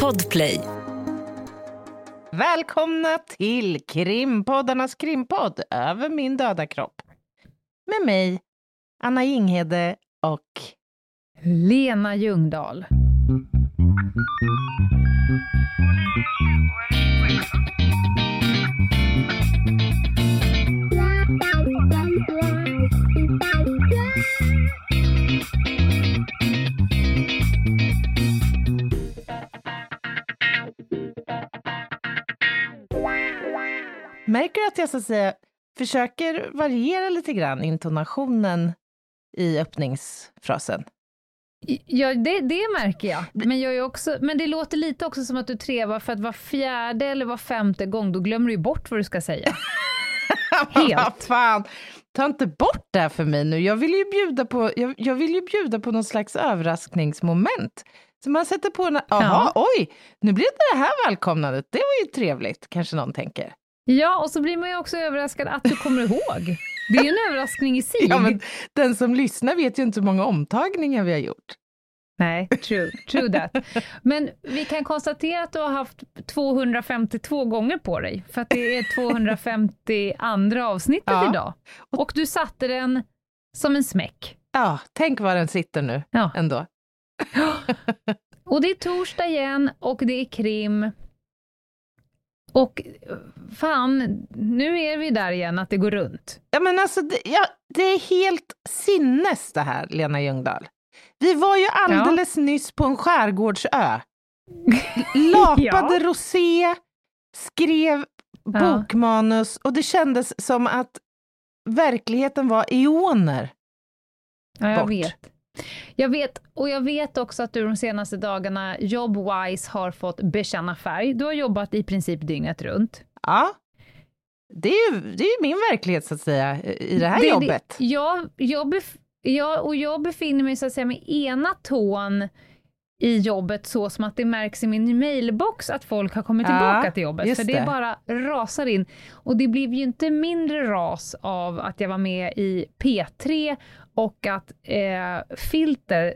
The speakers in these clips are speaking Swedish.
Podplay. Välkomna till krimpoddarnas krimpodd Över min döda kropp. Med mig, Anna Inghede och Lena Ljungdahl. Märker du att jag så att säga försöker variera lite grann intonationen i öppningsfrasen? Ja, det, det märker jag. Men, jag är också, men det låter lite också som att du trevar för att var fjärde eller var femte gång, då glömmer du bort vad du ska säga. Helt. Fan, ta inte bort det här för mig nu. Jag vill ju bjuda på, jag, jag vill ju bjuda på någon slags överraskningsmoment. Så man sätter på en, jaha, ja. oj, nu blev det det här välkomnandet. Det var ju trevligt, kanske någon tänker. Ja, och så blir man ju också överraskad att du kommer ihåg. Det är ju en överraskning i sig. Ja, men den som lyssnar vet ju inte hur många omtagningar vi har gjort. Nej, true, true that. Men vi kan konstatera att du har haft 252 gånger på dig, för att det är 250 andra avsnittet ja. idag. Och du satte den som en smäck. Ja, tänk var den sitter nu ja. ändå. och det är torsdag igen och det är krim. Och fan, nu är vi där igen, att det går runt. Ja, men alltså, det, ja, det är helt sinnes det här, Lena Ljungdahl. Vi var ju alldeles ja. nyss på en skärgårdsö. Lapade ja. rosé, skrev bokmanus och det kändes som att verkligheten var eoner Ja, jag bort. vet. Jag vet, och jag vet också att du de senaste dagarna jobbwise har fått bekänna färg. Du har jobbat i princip dygnet runt. Ja. Det är ju, det är min verklighet så att säga, i det här det, jobbet. Det, jag, jag, bef, jag, och jag befinner mig så att säga med ena tån i jobbet så som att det märks i min mailbox att folk har kommit ja, tillbaka till jobbet. För det, det bara rasar in. Och det blev ju inte mindre ras av att jag var med i P3 och att eh, Filter,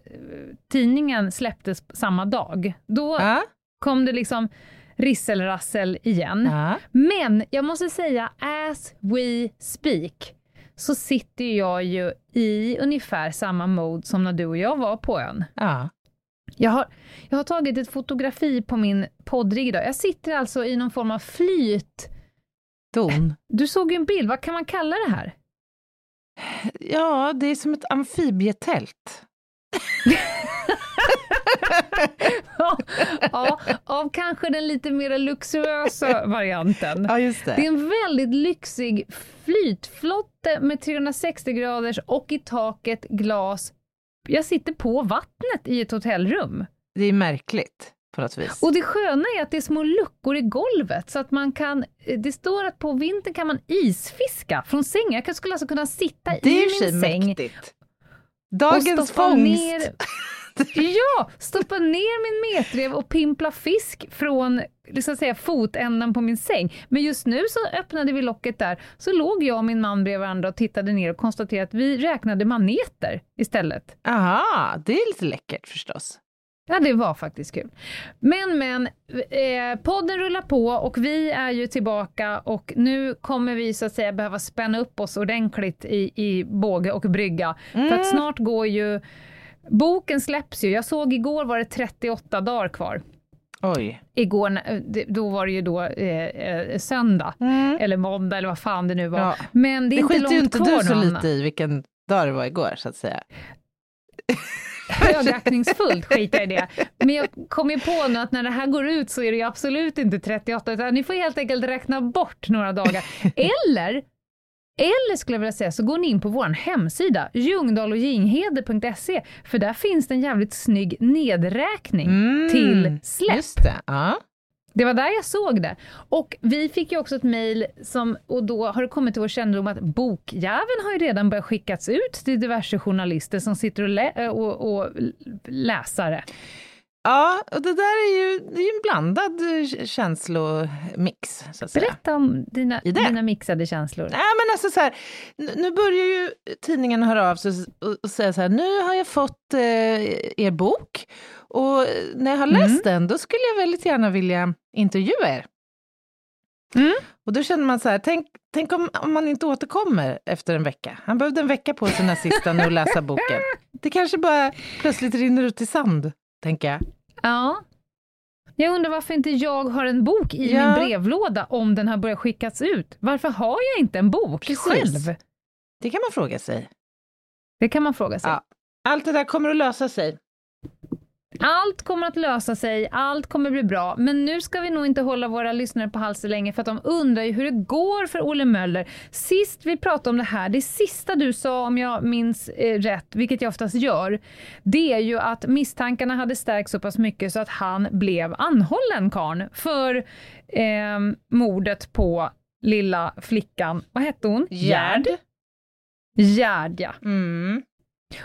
tidningen, släpptes samma dag. Då ja. kom det liksom risselrassel igen. Ja. Men jag måste säga, as we speak, så sitter jag ju i ungefär samma mode som när du och jag var på ön. Ja. Jag har, jag har tagit ett fotografi på min poddrigg idag. Jag sitter alltså i någon form av flyt... Don. Du såg ju en bild, vad kan man kalla det här? Ja, det är som ett amfibietält. ja, ja, av kanske den lite mer luxuösa varianten. Ja, just det. det är en väldigt lyxig flytflotte med 360 graders och i taket glas. Jag sitter på vattnet i ett hotellrum. Det är märkligt på något vis. Och det sköna är att det är små luckor i golvet så att man kan, det står att på vintern kan man isfiska från sängen. Jag skulle alltså kunna sitta det i min säng. Mäktigt. Dagens fångst! Ner, ja, stoppa ner min metrev och pimpla fisk från liksom säga, fotändan på min säng. Men just nu så öppnade vi locket där, så låg jag och min man bredvid varandra och tittade ner och konstaterade att vi räknade maneter istället. Aha, det är lite läckert förstås. Ja, det var faktiskt kul. Men, men, eh, podden rullar på och vi är ju tillbaka och nu kommer vi så att säga behöva spänna upp oss ordentligt i, i båge och brygga. Mm. För att snart går ju, boken släpps ju, jag såg igår var det 38 dagar kvar. Oj. Igår, då var det ju då eh, eh, söndag, mm. eller måndag eller vad fan det nu var. Ja. Men det är det inte långt ju inte du så lite i vilken dag det var igår, så att säga högaktningsfullt skiter i det. Men jag kom ju på nu att när det här går ut så är det ju absolut inte 38, utan ni får helt enkelt räkna bort några dagar. Eller eller skulle jag vilja säga så går ni in på vår hemsida, ljungdahlochjinghede.se, för där finns det en jävligt snygg nedräkning mm, till släpp. Det, ja. Det var där jag såg det. Och vi fick ju också ett mejl, och då har det kommit till vår kännedom att bokjäveln har ju redan börjat skickas ut till diverse journalister som sitter och, lä och, och läsare. Ja, och det där är ju, det är en blandad känslomix. Så att säga. Berätta om dina, dina mixade känslor. Nej, men alltså så här, nu börjar ju tidningen höra av sig och, och säga så här, nu har jag fått eh, er bok Och när jag har läst mm. den, då skulle jag väldigt gärna vilja intervjua er. Mm. Och då känner man så här, tänk, tänk om, om man inte återkommer efter en vecka. Han behövde en vecka på sig den här sista nu att läsa boken. Det kanske bara plötsligt rinner ut i sand, tänker jag. Ja. Jag undrar varför inte jag har en bok i ja. min brevlåda om den har börjat skickas ut. Varför har jag inte en bok Precis. själv? Det kan man fråga sig. Det kan man fråga sig. Ja. Allt det där kommer att lösa sig. Allt kommer att lösa sig, allt kommer bli bra, men nu ska vi nog inte hålla våra lyssnare på halsen länge för att de undrar ju hur det går för Olle Möller. Sist vi pratade om det här, det sista du sa om jag minns eh, rätt, vilket jag oftast gör, det är ju att misstankarna hade stärkt så pass mycket så att han blev anhållen karn för eh, mordet på lilla flickan, vad hette hon? Gerd. Gerd, ja. Mm.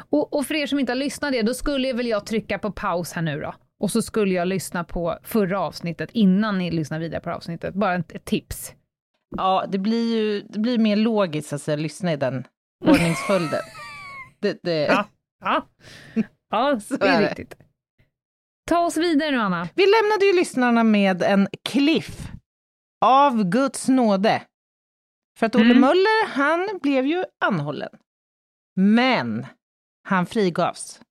Och, och, för er som inte har lyssnat det, då skulle väl jag trycka på paus här nu då. Och så skulle jag lyssna på förra avsnittet innan ni lyssnar vidare på avsnittet. Bara ett, tips. Ja, det blir ju det blir mer logiskt att lyssna i den ordningsföljden. det, det... Ja, ja. ja det är, är riktigt. Ta oss vidare nu, Anna. Vi lämnade ju lyssnarna med en cliff av Guds nåde. För att Olle mm. Möller, han blev ju anhållen. Men han frigavs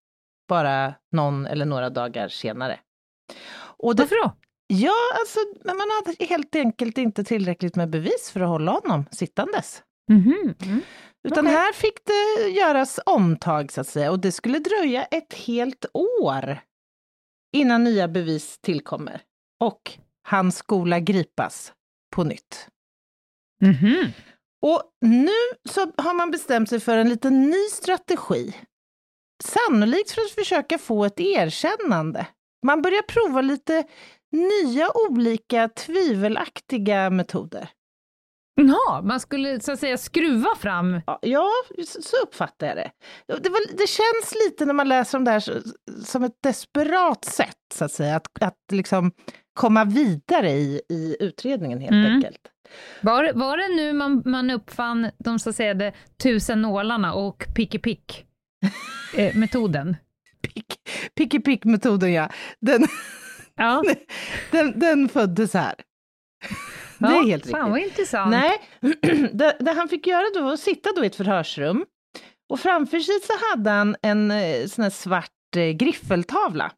bara någon eller några dagar senare. Och det, Varför då? Ja, alltså, men man hade helt enkelt inte tillräckligt med bevis för att hålla honom sittandes. Mm -hmm. Utan okay. här fick det göras omtag, så att säga, och det skulle dröja ett helt år innan nya bevis tillkommer och hans skola gripas på nytt. Mm -hmm. Och nu så har man bestämt sig för en liten ny strategi. Sannolikt för att försöka få ett erkännande. Man börjar prova lite nya olika tvivelaktiga metoder. Ja, man skulle så att säga skruva fram... Ja, så uppfattar jag det. Det, var, det känns lite när man läser om det här som ett desperat sätt, så att säga, att, att liksom komma vidare i, i utredningen helt mm. enkelt. Var, var det nu man, man uppfann de så att säga de tusen nålarna och pick eh, metoden? pick pick metoden ja. Den, ja. den, den föddes här. Det är helt riktigt. Fan vad intressant. Nej, det, det, han fick göra då var att sitta då i ett förhörsrum och framför sig så hade han en eh, sån här svart eh, griffeltavla.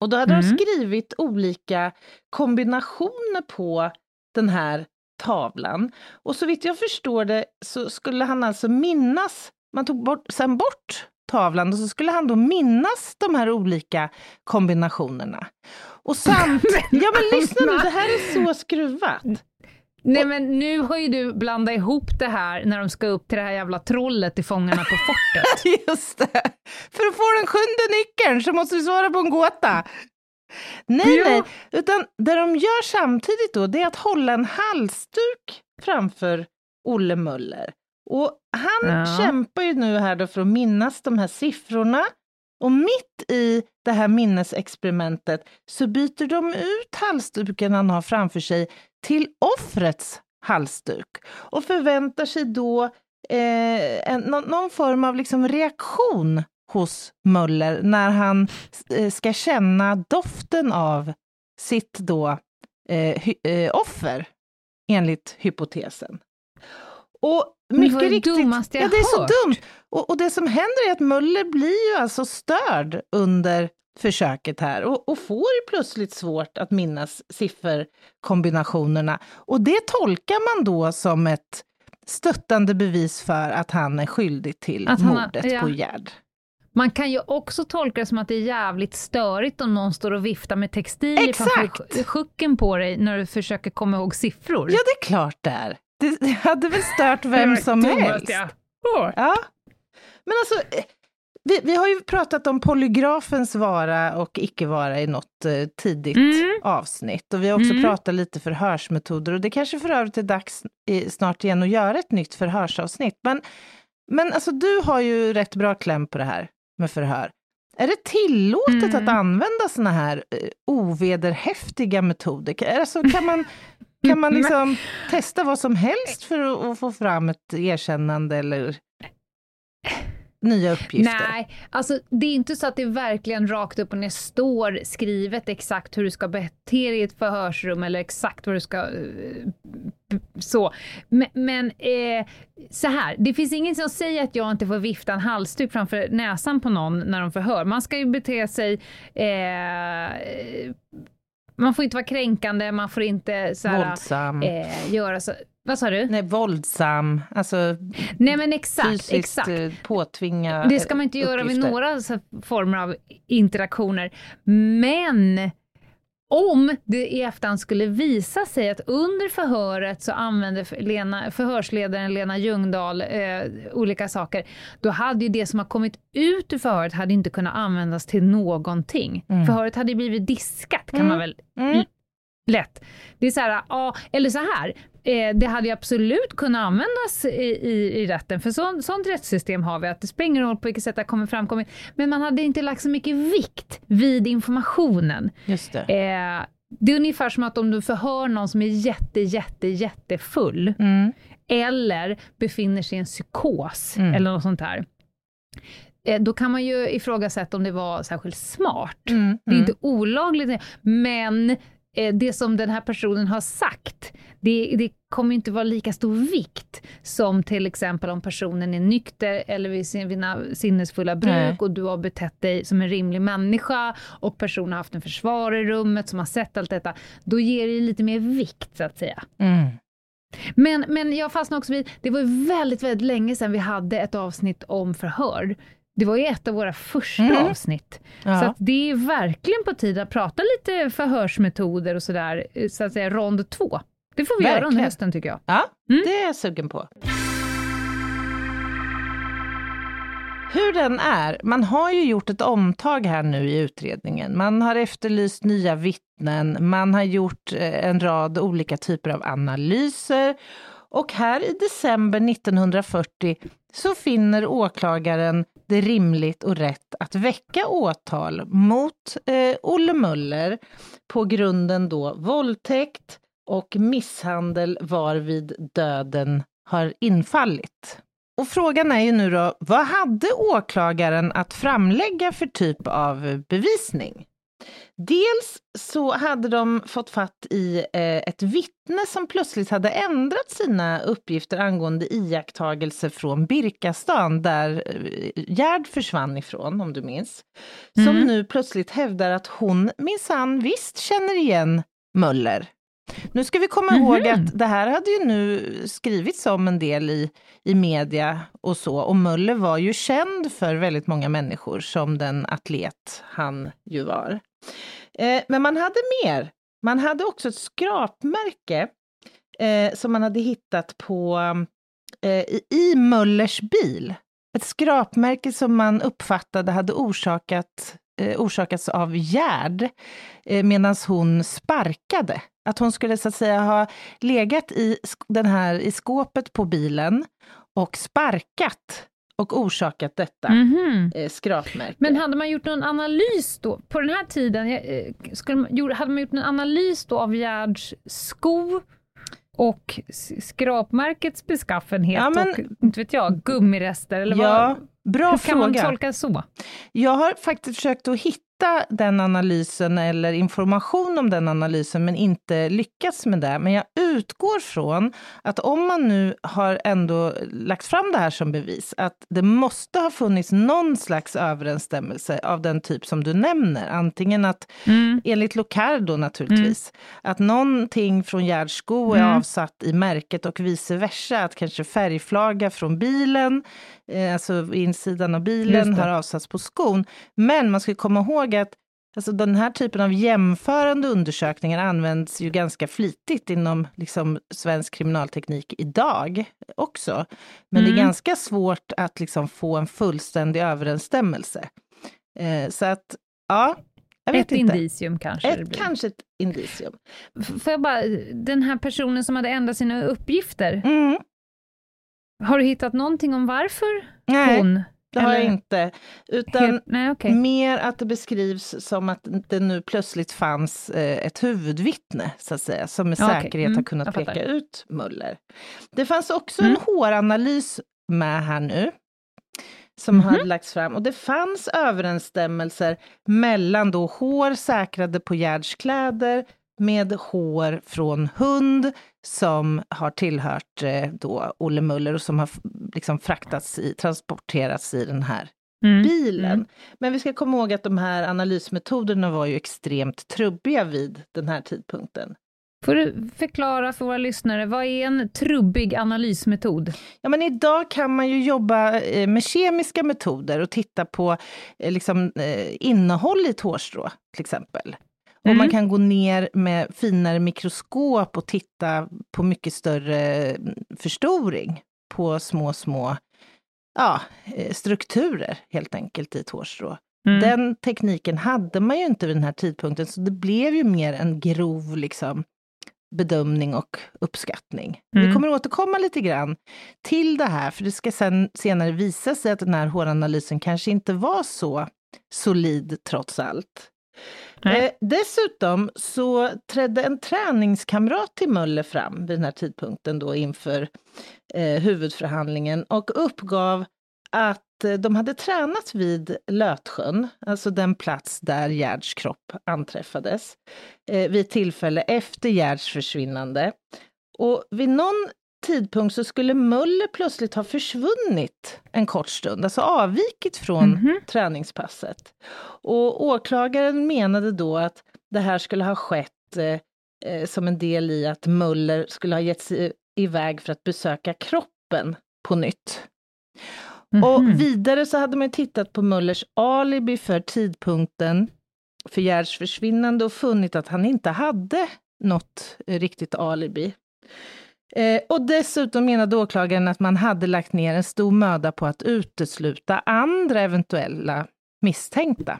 Och då hade mm. de skrivit olika kombinationer på den här tavlan. Och så vitt jag förstår det så skulle han alltså minnas, man tog bort, sen bort tavlan och så skulle han då minnas de här olika kombinationerna. Och samtidigt, ja men lyssna nu, det här är så skruvat. Nej men nu har ju du blandat ihop det här när de ska upp till det här jävla trollet i Fångarna på fortet. Just det! För att få den sjunde nyckeln så måste du svara på en gåta. Nej, ja. nej, utan det de gör samtidigt då, det är att hålla en halsduk framför Olle Möller. Och han ja. kämpar ju nu här då för att minnas de här siffrorna. Och mitt i det här minnesexperimentet så byter de ut halsduken han har framför sig till offrets halsduk och förväntar sig då eh, en, någon, form av liksom reaktion hos Möller när han eh, ska känna doften av sitt då eh, hy, eh, offer, enligt hypotesen. Och mycket det riktigt, dummaste jag ja, det är hört. så dumt. Och, och, det som händer är att Möller blir ju alltså störd under försöket här och, och får ju plötsligt svårt att minnas sifferkombinationerna. Och det tolkar man då som ett stöttande bevis för att han är skyldig till att mordet har, ja. på Gerd. Man kan ju också tolka det som att det är jävligt störigt om någon står och viftar med textil framför sjucken på dig när du försöker komma ihåg siffror. Ja, det är klart det är. Det, det hade väl stört vem som helst. Ja. ja. Men alltså, eh, vi, vi, har ju pratat om polygrafens vara och icke vara i något eh, tidigt mm. avsnitt. Och vi har också mm. pratat lite förhörsmetoder och det kanske för övrigt är dags i, snart igen att göra ett nytt förhörsavsnitt. Men, men alltså, du har ju rätt bra kläm på det här med förhör. Är det tillåtet mm. att använda såna här eh, ovederhäftiga metoder? Alltså, kan man, kan man liksom testa vad som helst för att, få fram ett erkännande eller? nya uppgifter? Nej, alltså det är inte så att det verkligen rakt upp och ner står skrivet exakt hur du ska bete dig i ett förhörsrum eller exakt vad du ska... Uh, så. Men, men eh, så här, det finns ingen som säger att jag inte får vifta en halsduk framför näsan på någon när de förhör. Man ska ju bete sig eh, man får inte vara kränkande, man får inte så här, Våldsam. Eh, göra så. Vad sa du? Nej, våldsam, alltså Nej, men exakt, fysiskt exakt. Eh, påtvinga Det ska man inte göra vid några former av interaktioner. Men om det i efterhand skulle visa sig att under förhöret så använde Lena, förhörsledaren Lena Ljungdahl eh, olika saker, då hade ju det som har kommit ut ur förhöret hade inte kunnat användas till någonting. Mm. Förhöret hade blivit diskat kan mm. man väl mm. Lätt. Det är så här, ja, eller så här, eh, det hade ju absolut kunnat användas i, i, i rätten, för så, sånt rättssystem har vi, att det spelar ingen roll på vilket sätt det kommer framkommit, men man hade inte lagt så mycket vikt vid informationen. Just det. Eh, det är ungefär som att om du förhör någon som är jätte, jätte, jättefull, mm. eller befinner sig i en psykos, mm. eller något sånt där, eh, då kan man ju ifrågasätta om det var särskilt smart. Mm, det är mm. inte olagligt, men det som den här personen har sagt, det, det kommer inte vara lika stor vikt som till exempel om personen är nykter eller vid sina sinnesfulla bruk Nej. och du har betett dig som en rimlig människa och personen har haft en försvarare i rummet som har sett allt detta. Då ger det lite mer vikt så att säga. Mm. Men, men jag fastnade också vid, det var väldigt, väldigt länge sedan vi hade ett avsnitt om förhör. Det var ju ett av våra första mm. avsnitt. Ja. Så det är verkligen på tid att prata lite förhörsmetoder och sådär, så att säga rond två. Det får vi verkligen. göra under hösten tycker jag. Ja, mm. det är jag sugen på. Hur den är, man har ju gjort ett omtag här nu i utredningen. Man har efterlyst nya vittnen, man har gjort eh, en rad olika typer av analyser och här i december 1940 så finner åklagaren det rimligt och rätt att väcka åtal mot eh, Olle Möller på grunden då våldtäkt och misshandel varvid döden har infallit. Och frågan är ju nu då, vad hade åklagaren att framlägga för typ av bevisning? Dels så hade de fått fatt i eh, ett vittne som plötsligt hade ändrat sina uppgifter angående iakttagelser från Birkastan, där eh, Gerd försvann ifrån, om du minns. Som mm. nu plötsligt hävdar att hon minsann visst känner igen Möller. Nu ska vi komma mm -hmm. ihåg att det här hade ju nu skrivits om en del i, i media och så, och Möller var ju känd för väldigt många människor som den atlet han ju var. Eh, men man hade mer. Man hade också ett skrapmärke eh, som man hade hittat på eh, i, i Möllers bil. Ett skrapmärke som man uppfattade hade orsakat, eh, orsakats av Gerd eh, medan hon sparkade. Att hon skulle så att säga ha legat i, den här, i skåpet på bilen och sparkat och orsakat detta mm -hmm. skrapmärke. Men hade man gjort någon analys då, på den här tiden, eh, skulle man, hade man gjort någon analys då av Gerds sko och skrapmärkets beskaffenhet ja, men, och, inte vet jag, gummirester eller ja, vad? Bra Hur fråga. kan man tolka så? Jag har faktiskt försökt att hitta hitta den analysen eller information om den analysen men inte lyckats med det. Men jag utgår från att om man nu har ändå lagt fram det här som bevis, att det måste ha funnits någon slags överensstämmelse av den typ som du nämner. Antingen att, mm. enligt Locardo naturligtvis, mm. att någonting från Gerds sko är mm. avsatt i märket och vice versa, att kanske färgflaga från bilen, eh, alltså insidan av bilen har avsatts på skon. Men man ska komma ihåg ihåg att alltså, den här typen av jämförande undersökningar används ju ganska flitigt inom liksom, svensk kriminalteknik idag också. Men mm. det är mm. ganska svårt att liksom, få en fullständig överensstämmelse. Eh, så att, ja, ett inte. indicium kanske ett, Kanske ett indicium. Får jag bara, den här personen som hade ändrat sina uppgifter, mm. har du hittat någonting om varför Nej. hon det har jag inte. Utan Nej, okay. mer att det beskrivs som att det nu plötsligt fanns eh, ett huvudvittne, så att säga, som med säkerhet okay. mm, har kunnat peka ut Muller. Det fanns också mm. en håranalys med här nu. som mm -hmm. hade lagts fram. Och det fanns överensstämmelser mellan då hår säkrade på Gerds kläder med hår från hund som har tillhört eh, då Olle Muller och som har liksom fraktats i, transporterats i den här mm. bilen. Mm. Men vi ska komma ihåg att de här analysmetoderna var ju extremt trubbiga vid den här tidpunkten. Får du förklara för våra lyssnare, vad är en trubbig analysmetod? Ja, men idag kan man ju jobba eh, med kemiska metoder och titta på eh, liksom, innehåll i ett hårstrå, till exempel. Och mm. man kan gå ner med finare mikroskop och titta på mycket större mm, förstoring på små, små ja, eh, strukturer helt enkelt i ett hårstrå. Mm. Den tekniken hade man ju inte vid den här tidpunkten, så det blev ju mer en grov liksom, bedömning och uppskattning. Mm. Vi kommer återkomma lite grann till det här, för det ska sen, senare visa sig att den här håranalysen kanske inte var så solid trots allt. Eh, dessutom så trädde en träningskamrat till Möller fram vid den här tidpunkten då inför eh, huvudförhandlingen och uppgav att eh, de hade tränat vid Lötsjön, alltså den plats där Gerds kropp anträffades, eh, vid tillfälle efter Gerds försvinnande. Och vid någon tidpunkt så skulle Möller plötsligt ha försvunnit en kort stund, alltså avvikit från mm -hmm. träningspasset. Och åklagaren menade då att det här skulle ha skett eh, eh, som en del i att Möller skulle ha gett sig iväg för att besöka kroppen på nytt. Mm -hmm. Och vidare så hade man tittat på Möllers alibi för tidpunkten för Gerds försvinnande och funnit att han inte hade något riktigt alibi. Eh, och dessutom menade åklagaren att man hade lagt ner en stor möda på att utesluta andra eventuella misstänkta.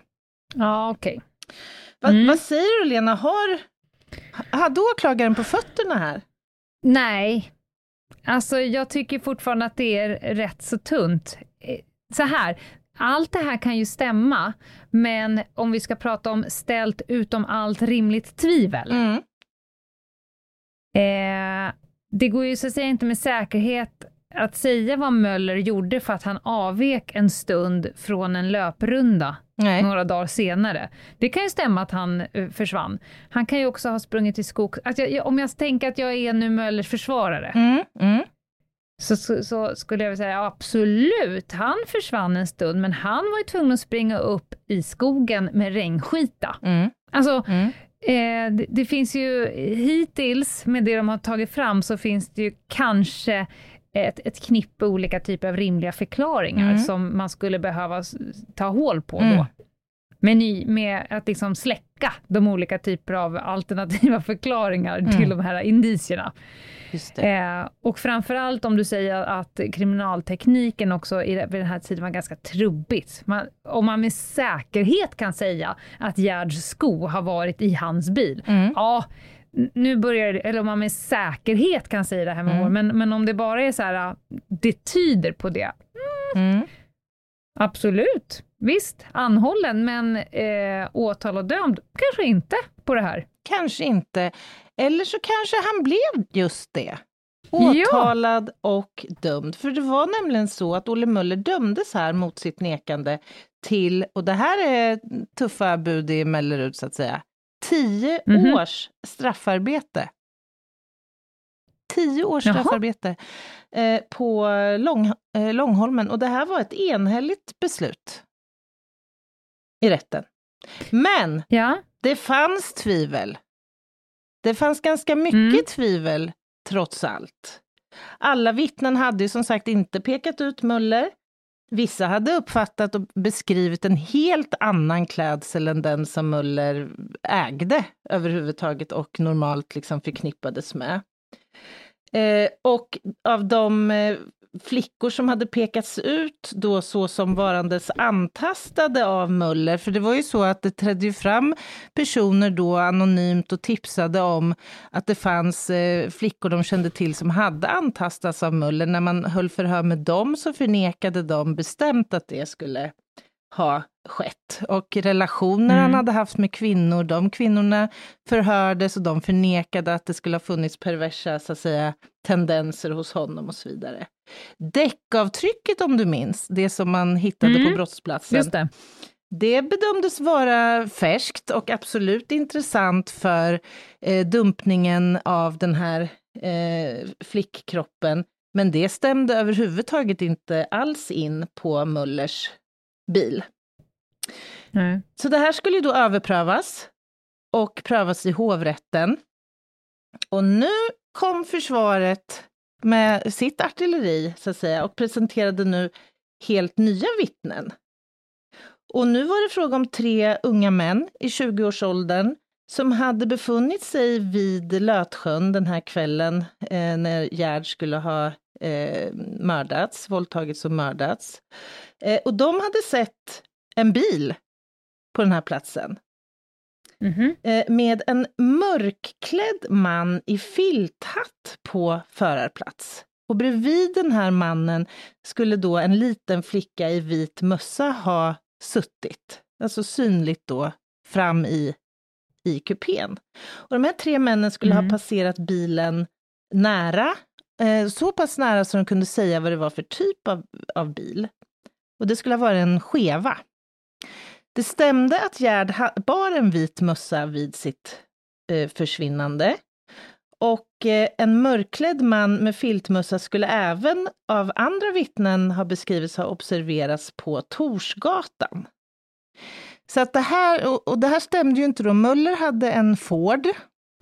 Ja, okej. Okay. Va, mm. Vad säger du Lena, har, hade åklagaren på fötterna här? Nej, alltså jag tycker fortfarande att det är rätt så tunt. Eh, så här, allt det här kan ju stämma, men om vi ska prata om ställt utom allt rimligt tvivel, mm. eh, det går ju så att säga inte med säkerhet att säga vad Möller gjorde för att han avvek en stund från en löprunda Nej. några dagar senare. Det kan ju stämma att han uh, försvann. Han kan ju också ha sprungit i skog... Jag, om jag tänker att jag är nu Möllers försvarare, mm, mm. Så, så, så, skulle jag säga absolut, han försvann en stund, men han var ju tvungen att springa upp i skogen med regnskita. Mm. Alltså, mm. Eh, det, det, finns ju hittills, med det de har tagit fram, så finns det ju kanske ett, ett knippe olika typer av rimliga förklaringar mm. som man skulle behöva ta hål på mm. då. Med, ny, med att liksom släcka de olika typer av alternativa förklaringar mm. till de här indicierna. Eh, och framförallt om du säger att kriminaltekniken också i, vid den här tiden var ganska trubbigt. Man, om man med säkerhet kan säga att Gerds sko har varit i hans bil, mm. ja, nu börjar det, eller om man med säkerhet kan säga det här med mm. år, men, men om det bara är så här, det tyder på det. Mm. Absolut, visst, anhållen, men eh, åtal och dömd, kanske inte på det här. Kanske inte. Eller så kanske han blev just det. Åtalad ja. och dömd. För det var nämligen så att Olle Möller dömdes här mot sitt nekande till, och det här är tuffa bud i Mellerud så att säga, tio mm -hmm. års straffarbete. Tio års straffarbete eh, på Lång, eh, Långholmen och det här var ett enhälligt beslut i rätten. Men ja. det fanns tvivel det fanns ganska mycket mm. tvivel trots allt. Alla vittnen hade som sagt inte pekat ut Möller. Vissa hade uppfattat och beskrivit en helt annan klädsel än den som Möller ägde överhuvudtaget och normalt liksom förknippades med. Eh, och av de eh, flickor som hade pekats ut då så som varandes antastade av Möller, för det var ju så att det trädde fram personer då anonymt och tipsade om att det fanns eh, flickor de kände till som hade antastats av Möller. När man höll förhör med dem så förnekade de bestämt att det skulle ha skett. Och relationer mm. han hade haft med kvinnor, de kvinnorna förhördes och de förnekade att det skulle ha funnits perversa, så att säga, tendenser hos honom och så vidare. Däckavtrycket om du minns, det som man hittade mm. på brottsplatsen. Det. Det bedömdes vara färskt och absolut intressant för eh, dumpningen av den här eh, flickkroppen. Men det stämde överhuvudtaget inte alls in på Mullers bil. Mm. Så det här skulle då överprövas och prövas i hovrätten. Och nu kom försvaret med sitt artilleri, så att säga, och presenterade nu helt nya vittnen. Och nu var det fråga om tre unga män i 20-årsåldern som hade befunnit sig vid Lötsjön den här kvällen eh, när Gerd skulle ha eh, mördats, våldtagits och mördats. Eh, och de hade sett en bil på den här platsen. Mm -hmm. med en mörkklädd man i filthatt på förarplats. Och bredvid den här mannen skulle då en liten flicka i vit mössa ha suttit, alltså synligt då, fram i, i kupén. Och de här tre männen skulle mm. ha passerat bilen nära, eh, så pass nära så de kunde säga vad det var för typ av, av bil. Och det skulle ha varit en skeva. Det stämde att Gerd bar en vit mössa vid sitt eh, försvinnande. Och eh, en mörkklädd man med filtmössa skulle även av andra vittnen ha beskrivits ha observerats på Torsgatan. Så att det här, och, och det här stämde ju inte då. Möller hade en Ford,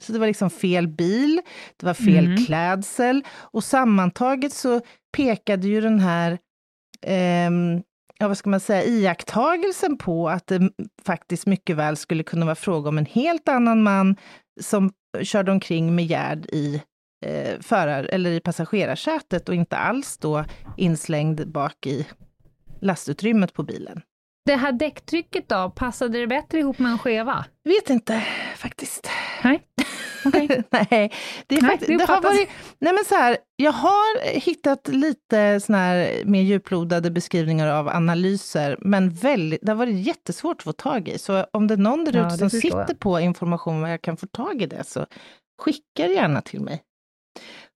så det var liksom fel bil, det var fel mm. klädsel och sammantaget så pekade ju den här eh, ja, vad ska man säga, iakttagelsen på att det faktiskt mycket väl skulle kunna vara fråga om en helt annan man som körde omkring med Gerd i eh, förar eller i passagerarsätet och inte alls då inslängd bak i lastutrymmet på bilen. Det här däcktrycket då, passade det bättre ihop med en skeva? Vet inte faktiskt. Nej. Okay. nej, det, är nej, faktiskt, det, det har varit, nej men så här, jag har hittat lite såna här mer djuplodade beskrivningar av analyser, men väldigt, det har varit jättesvårt att få tag i. Så om det är någon där ute ja, som sitter jag. på information var jag kan få tag i det, så skicka det gärna till mig.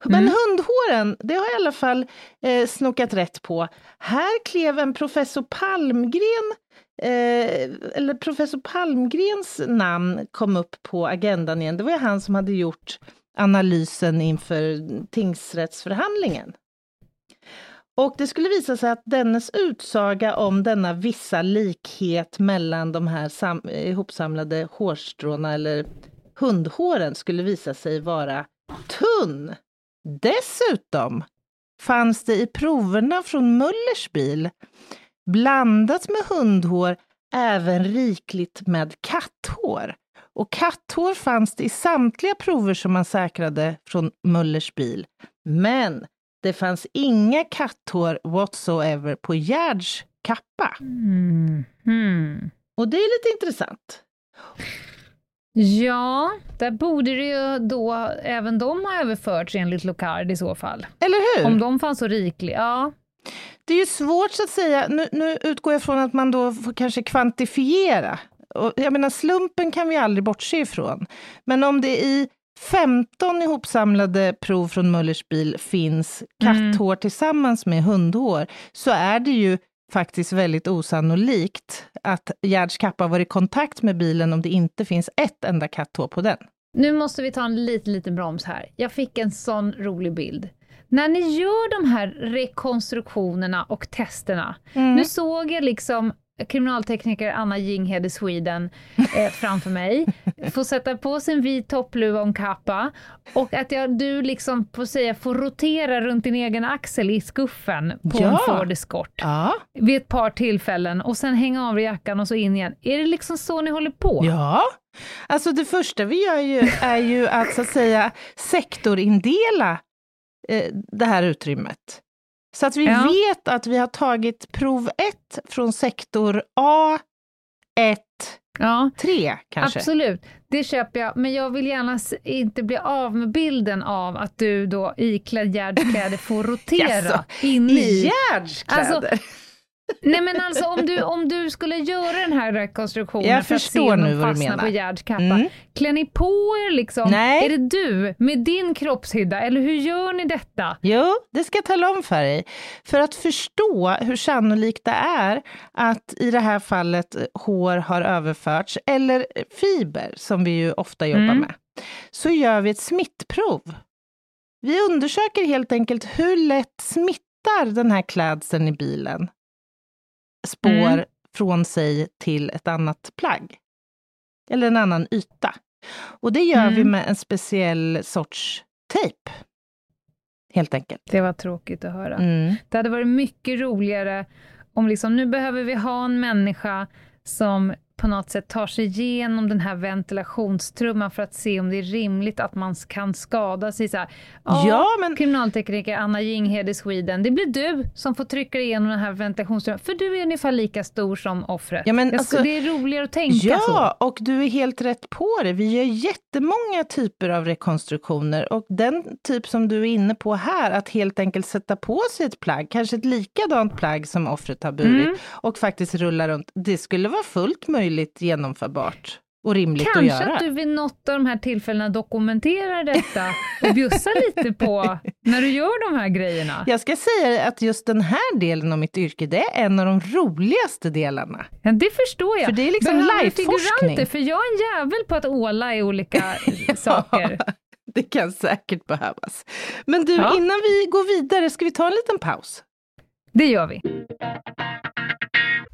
Men mm. hundhåren, det har jag i alla fall eh, snokat rätt på. Här klev en professor Palmgren Eh, eller professor Palmgrens namn kom upp på agendan igen. Det var ju han som hade gjort analysen inför tingsrättsförhandlingen. Och det skulle visa sig att dennes utsaga om denna vissa likhet mellan de här sam ihopsamlade hårstråna eller hundhåren skulle visa sig vara tunn. Dessutom fanns det i proverna från Mullers bil blandat med hundhår även rikligt med katthår. Och katthår fanns det i samtliga prover som man säkrade från Mullers bil. Men det fanns inga katthår whatsoever på Gerds kappa. Mm. Mm. Och det är lite intressant. Ja, där borde det ju då även de ha överförts enligt Locard i så fall. Eller hur? Om de fanns så rikliga. Ja. Det är ju svårt så att säga, nu, nu utgår jag från att man då får kanske kvantifiera. Och jag menar slumpen kan vi aldrig bortse ifrån. Men om det i 15 ihopsamlade prov från Mullers bil finns katthår mm. tillsammans med hundhår, så är det ju faktiskt väldigt osannolikt att Gerds kappa varit i kontakt med bilen om det inte finns ett enda katthår på den. Nu måste vi ta en liten, liten broms här. Jag fick en sån rolig bild. När ni gör de här rekonstruktionerna och testerna, mm. nu såg jag liksom kriminaltekniker Anna Jinghede i Sweden eh, framför mig, får sätta på sin vit toppluva och kappa och att jag, du liksom får säga får rotera runt din egen axel i skuffen på ja. en Ford Escort ja. vid ett par tillfällen och sen hänga av jackan och så in igen. Är det liksom så ni håller på? Ja, alltså det första vi gör ju, är ju att så att säga sektorindela det här utrymmet. Så att vi ja. vet att vi har tagit prov 1 från sektor A, 1, ja, 3 kanske. Absolut, det köper jag. Men jag vill gärna inte bli av med bilden av att du då iklädd Gerds kläder får rotera in i... I Gerds kläder? Alltså, Nej men alltså om du, om du skulle göra den här rekonstruktionen jag för att se om de fastnar på Gerds kappa, mm. klär ni på er liksom? Nej. Är det du med din kroppshydda eller hur gör ni detta? Jo, det ska jag tala om för dig. För att förstå hur sannolikt det är att i det här fallet hår har överförts, eller fiber som vi ju ofta jobbar mm. med, så gör vi ett smittprov. Vi undersöker helt enkelt hur lätt smittar den här klädseln i bilen spår mm. från sig till ett annat plagg. Eller en annan yta. Och det gör mm. vi med en speciell sorts tejp. Helt enkelt. Det var tråkigt att höra. Mm. Det hade varit mycket roligare om liksom, nu behöver vi ha en människa som på något sätt tar sig igenom den här ventilationstrumman för att se om det är rimligt att man kan skada sig. Så här, ja, men... Kriminaltekniker Anna Jinghede i Sweden, det blir du som får trycka igenom den här ventilationstrumman, för du är ungefär lika stor som offret. Ja, men, alltså, det är roligare att tänka ja, så. Ja, och du är helt rätt på det. Vi gör jättemånga typer av rekonstruktioner och den typ som du är inne på här, att helt enkelt sätta på sig ett plagg, kanske ett likadant plagg som offret har burit mm. och faktiskt rulla runt, det skulle vara fullt möjligt möjligt genomförbart och rimligt Kanske att göra. Kanske att du vid något av de här tillfällena dokumenterar detta och bjussar lite på när du gör de här grejerna. Jag ska säga att just den här delen av mitt yrke, det är en av de roligaste delarna. Ja, det förstår jag. För det är liksom liveforskning. För jag är en jävel på att åla i olika saker. Det kan säkert behövas. Men du, ja. innan vi går vidare, ska vi ta en liten paus? Det gör vi.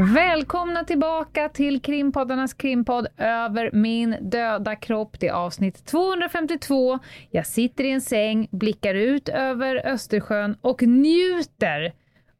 Välkomna tillbaka till krimpoddarnas krimpodd Över min döda kropp. Det är avsnitt 252. Jag sitter i en säng, blickar ut över Östersjön och njuter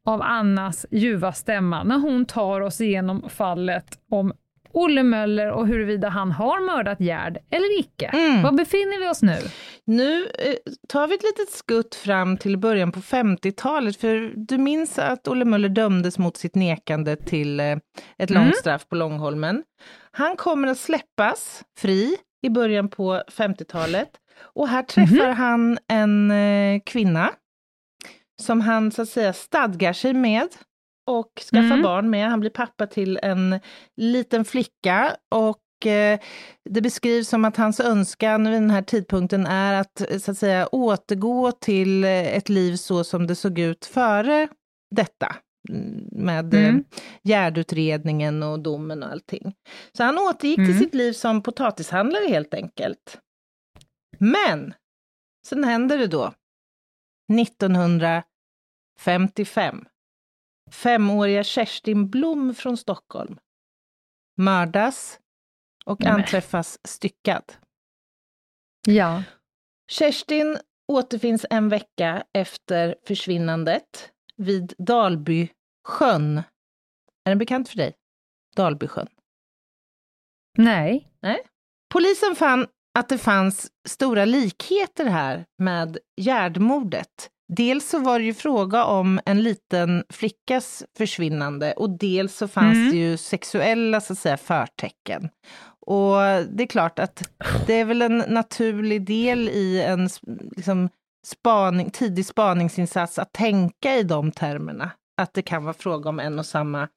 av Annas ljuva stämma när hon tar oss igenom fallet om Olle Möller och huruvida han har mördat Gerd eller icke. Mm. Var befinner vi oss nu? Nu eh, tar vi ett litet skutt fram till början på 50-talet, för du minns att Olle Möller dömdes mot sitt nekande till eh, ett mm. långt straff på Långholmen. Han kommer att släppas fri i början på 50-talet och här träffar mm. han en eh, kvinna som han så att säga stadgar sig med och skaffa mm. barn med. Han blir pappa till en liten flicka och eh, det beskrivs som att hans önskan vid den här tidpunkten är att, så att säga, återgå till ett liv så som det såg ut före detta mm, med mm. Eh, Gärdutredningen och domen och allting. Så han återgick mm. till sitt liv som potatishandlare helt enkelt. Men sen händer det då 1955 Femåriga Kerstin Blom från Stockholm mördas och Nej. anträffas styckad. Ja. Kerstin återfinns en vecka efter försvinnandet vid Dalbysjön. Är den bekant för dig? Dalbysjön? Nej. Nej. Polisen fann att det fanns stora likheter här med Gärdmordet. Dels så var det ju fråga om en liten flickas försvinnande och dels så fanns mm. det ju sexuella så att säga, förtecken. Och det är klart att det är väl en naturlig del i en liksom, spaning, tidig spaningsinsats att tänka i de termerna, att det kan vara fråga om en och samma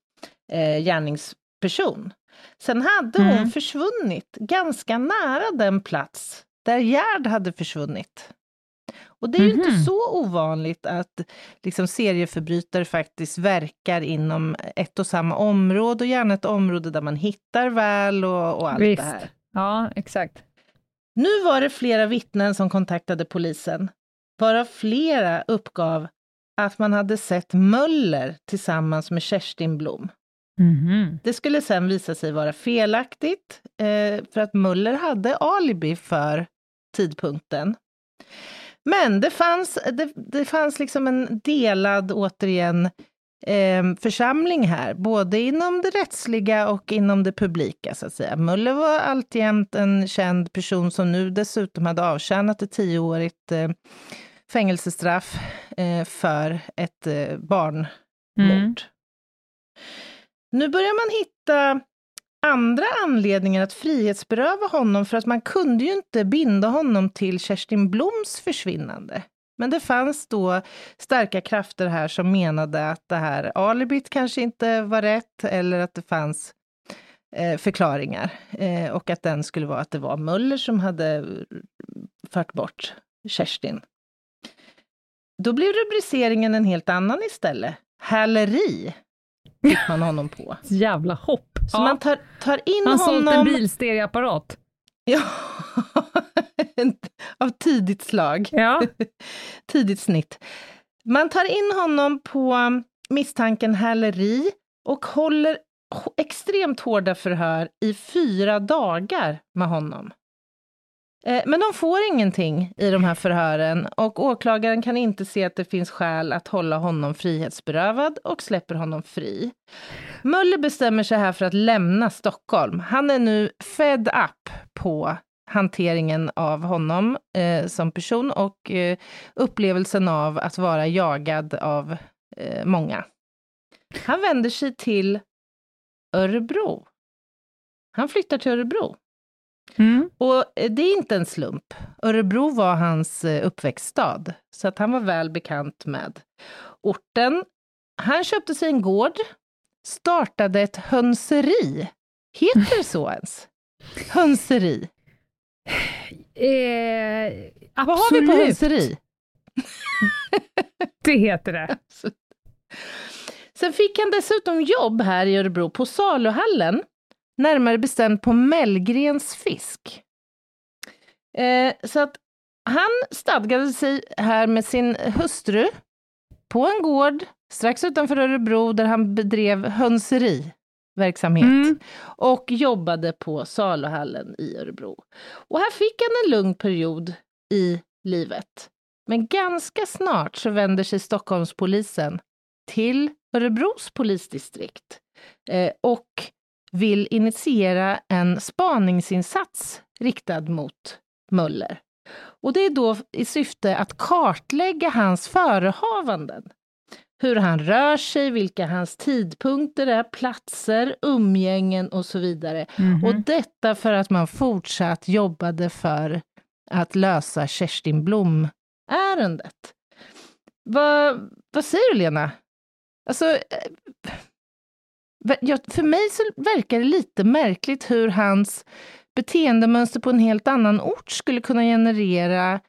eh, gärningsperson. Sen hade hon mm. försvunnit ganska nära den plats där Gerd hade försvunnit. Och det är ju mm -hmm. inte mhm. så ovanligt att liksom, serieförbrytare faktiskt verkar inom ett och samma område, och gärna ett område där man hittar väl och, och allt Visst. det här. Ja, exakt. Nu var det flera vittnen som kontaktade polisen, varav flera uppgav att man hade sett Möller tillsammans med Kerstin Blom. Mm -hmm. Det skulle sen visa sig vara felaktigt, eh, för att Möller hade alibi för tidpunkten. Men det fanns, det, det fanns liksom en delad, återigen, eh, församling här, både inom det rättsliga och inom det publika, så att säga. Muller var alltjämt en känd person som nu dessutom hade avtjänat ett tioårigt eh, fängelsestraff eh, för ett eh, barnmord. Mm. Nu börjar man hitta andra anledningar att frihetsberöva honom, för att man kunde ju inte binda honom till Kerstin Bloms försvinnande. Men det fanns då starka krafter här som menade att det här alibit kanske inte var rätt, eller att det fanns eh, förklaringar. Eh, och att den skulle vara att det var Möller som hade fört bort Kerstin. Då blev rubriceringen en helt annan istället. Häleri fick man honom på. Jävla hopp! Så ja. man tar, tar in Han honom... Han sålt en bilstereoapparat. Ja, av tidigt slag. Ja. tidigt snitt. Man tar in honom på misstanken häleri och håller extremt hårda förhör i fyra dagar med honom. Eh, men de får ingenting i de här förhören och åklagaren kan inte se att det finns skäl att hålla honom frihetsberövad och släpper honom fri. Möller bestämmer sig här för att lämna Stockholm. Han är nu fed up på hanteringen av honom eh, som person och eh, upplevelsen av att vara jagad av eh, många. Han vänder sig till Örebro. Han flyttar till Örebro. Mm. Och eh, det är inte en slump. Örebro var hans eh, uppväxtstad, så att han var väl bekant med orten. Han köpte sig en gård, startade ett hönseri. Heter det så ens? Hönseri? Eh, Vad har vi på hönseri? det heter det. Sen fick han dessutom jobb här i Örebro på saluhallen närmare bestämt på Mellgrens fisk. Eh, så att han stadgade sig här med sin hustru på en gård strax utanför Örebro där han bedrev hönseriverksamhet mm. och jobbade på saluhallen i Örebro. Och här fick han en lugn period i livet. Men ganska snart så vänder sig Stockholmspolisen till Örebros polisdistrikt eh, och vill initiera en spaningsinsats riktad mot Möller. Och det är då i syfte att kartlägga hans förehavanden. Hur han rör sig, vilka hans tidpunkter är, platser, umgängen och så vidare. Mm -hmm. Och detta för att man fortsatt jobbade för att lösa Kerstin Blom-ärendet. Vad, vad säger du, Lena? Alltså, eh, för mig så verkar det lite märkligt hur hans beteendemönster på en helt annan ort skulle kunna generera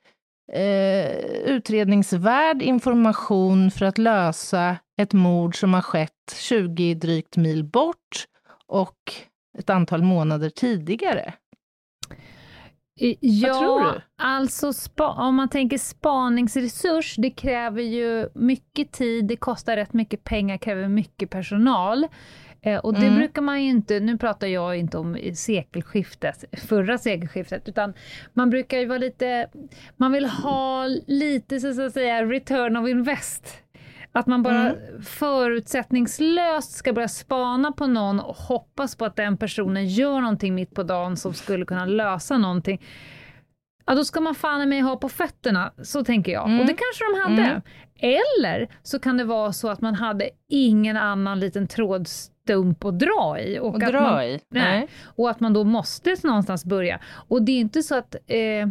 eh, utredningsvärd information för att lösa ett mord som har skett 20 drygt mil bort och ett antal månader tidigare. Ja, Vad tror du? alltså om man tänker spaningsresurs, det kräver ju mycket tid, det kostar rätt mycket pengar, kräver mycket personal. Eh, och det mm. brukar man ju inte, nu pratar jag inte om sekelskiftet, förra sekelskiftet, utan man brukar ju vara lite, man vill ha lite så att säga return of invest. Att man bara mm. förutsättningslöst ska börja spana på någon och hoppas på att den personen gör någonting mitt på dagen som skulle kunna lösa någonting. Ja, då ska man fan mig ha på fötterna, så tänker jag. Mm. Och det kanske de hade. Mm. Eller så kan det vara så att man hade ingen annan liten trådstump att dra i. Och, och dra man, i? Nej. nej. Och att man då måste någonstans börja. Och det är inte så att eh,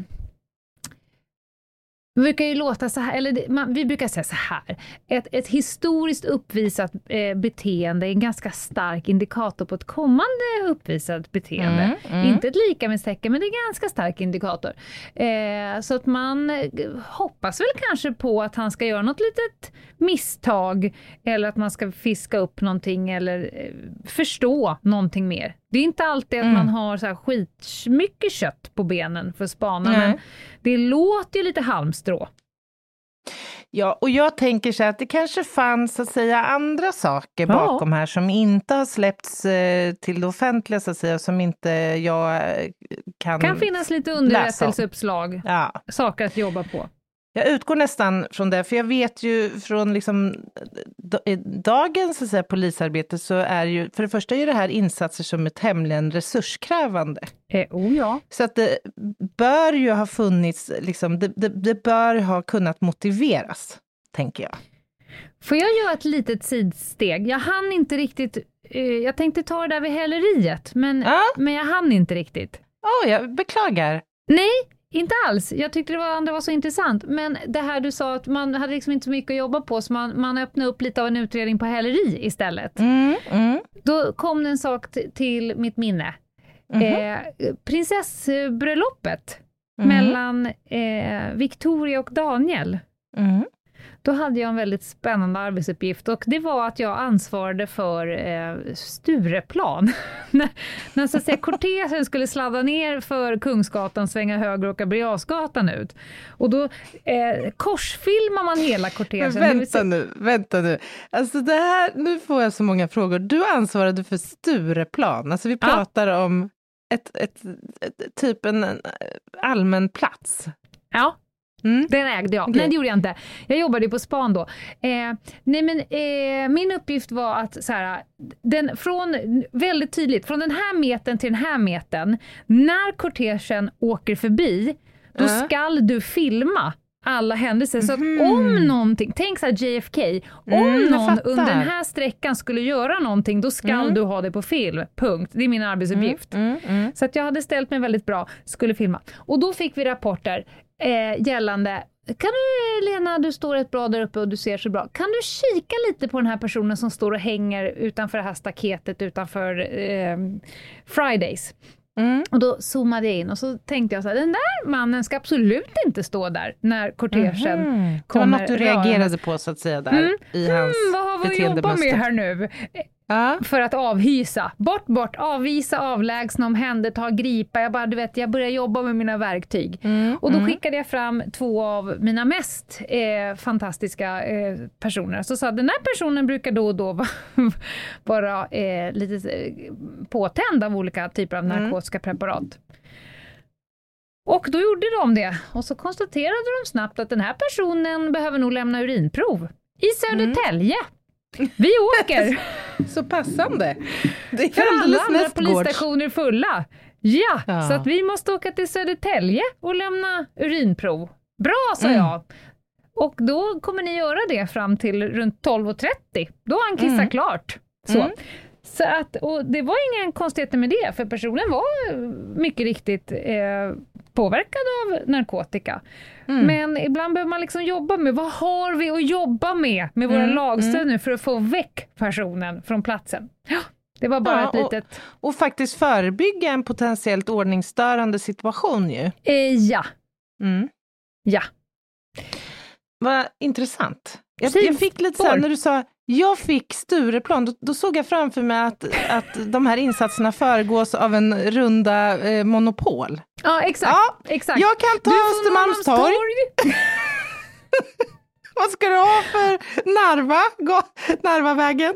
det brukar ju låta så här, eller man, vi brukar säga så här, ett, ett historiskt uppvisat eh, beteende är en ganska stark indikator på ett kommande uppvisat beteende. Mm, mm. Inte ett lika med säcken, men det är en ganska stark indikator. Eh, så att man eh, hoppas väl kanske på att han ska göra något litet misstag, eller att man ska fiska upp någonting eller eh, förstå någonting mer. Det är inte alltid att mm. man har så här skitmycket kött på benen för att spana, Nej. men det låter ju lite halmstrå. Ja, och jag tänker så att det kanske fanns att säga andra saker ja. bakom här som inte har släppts eh, till det offentliga så att säga, som inte jag eh, kan kan finnas lite underrättelseuppslag, ja. saker att jobba på. Jag utgår nästan från det, för jag vet ju från liksom dagens så säga, polisarbete så är ju, för det första är det här insatser som är tämligen resurskrävande. Eh, oh ja. Så att det bör ju ha funnits, liksom, det, det, det bör ha kunnat motiveras, tänker jag. Får jag göra ett litet sidsteg? Jag hann inte riktigt, eh, jag tänkte ta det där vid häleriet, men, ah? men jag hann inte riktigt. Åh, oh, jag beklagar. Nej, inte alls. Jag tyckte det var, andra var så intressant. Men det här du sa att man hade liksom inte så mycket att jobba på, så man, man öppnade upp lite av en utredning på häleri istället. Mm, mm. Då kom det en sak till mitt minne. Mm. Eh, prinsessbröllopet mm. mellan eh, Victoria och Daniel. Då hade jag en väldigt spännande arbetsuppgift och det var att jag ansvarade för eh, Stureplan. när, när så att säga kortegen skulle sladda ner för Kungsgatan, svänga höger och åka Birger ut. Och då eh, korsfilmar man hela kortegen. Men vänta nu, vänta nu. Alltså det här, nu får jag så många frågor. Du ansvarade för Stureplan, alltså vi pratar ja. om ett, ett, ett, typ en allmän plats. Ja, Mm. Den ägde jag. Okay. Nej, det gjorde jag inte. Jag jobbade på span då. Eh, nej, men eh, min uppgift var att så här, den, från, väldigt tydligt, från den här metern till den här metern, när kortegen åker förbi, då uh. skall du filma alla händelser. Så att mm. om någonting, tänk så JFK, om mm, någon under den här sträckan skulle göra någonting, då skall mm. du ha det på film. Punkt. Det är min arbetsuppgift. Mm, mm, mm. Så att jag hade ställt mig väldigt bra, skulle filma. Och då fick vi rapporter eh, gällande kan du, Lena, du står rätt bra där uppe och du ser så bra. Kan du kika lite på den här personen som står och hänger utanför det här staketet utanför eh, Fridays? Mm. Och då zoomade jag in och så tänkte jag så här, den där mannen ska absolut inte stå där när kortegen mm. kommer. Det var något du reagerade på så att säga där mm. i hans mm, Vad har vi att jobba med här nu? Ja. För att avhysa. Bort, bort, avvisa, avlägsna, omhänderta, gripa. Jag bara, du vet, jag började jobba med mina verktyg. Mm, och då mm. skickade jag fram två av mina mest eh, fantastiska eh, personer. Så sa den här personen brukar då och då vara eh, lite eh, påtänd av olika typer av mm. narkotiska preparat. Och då gjorde de det. Och så konstaterade de snabbt att den här personen behöver nog lämna urinprov i Södertälje. Mm. Vi åker! så passande. Det är För alla andra polisstationer fulla. Ja, ja, så att vi måste åka till Södertälje och lämna urinprov. Bra, sa mm. jag. Och då kommer ni göra det fram till runt 12.30. Då har han kissat mm. klart. Så. Mm. Så att, och det var ingen konstigheter med det, för personen var mycket riktigt eh, påverkad av narkotika. Mm. Men ibland behöver man liksom jobba med, vad har vi att jobba med med våra mm. lagstöd nu för att få väck personen från platsen? Ja, det var bara ja, ett litet... Och, och, faktiskt förebygga en potentiellt ordningsstörande situation ju. Eh, ja. Mm. Ja. Vad intressant. Jag, jag, fick lite så här, när du sa jag fick Stureplan, då, då, såg jag framför mig att, att de här insatserna föregås av en runda eh, monopol. Ja, exakt. Ja, exakt. Jag kan ta Östermalmstorg. Vad ska du ha för Narva? Gå, Narvavägen?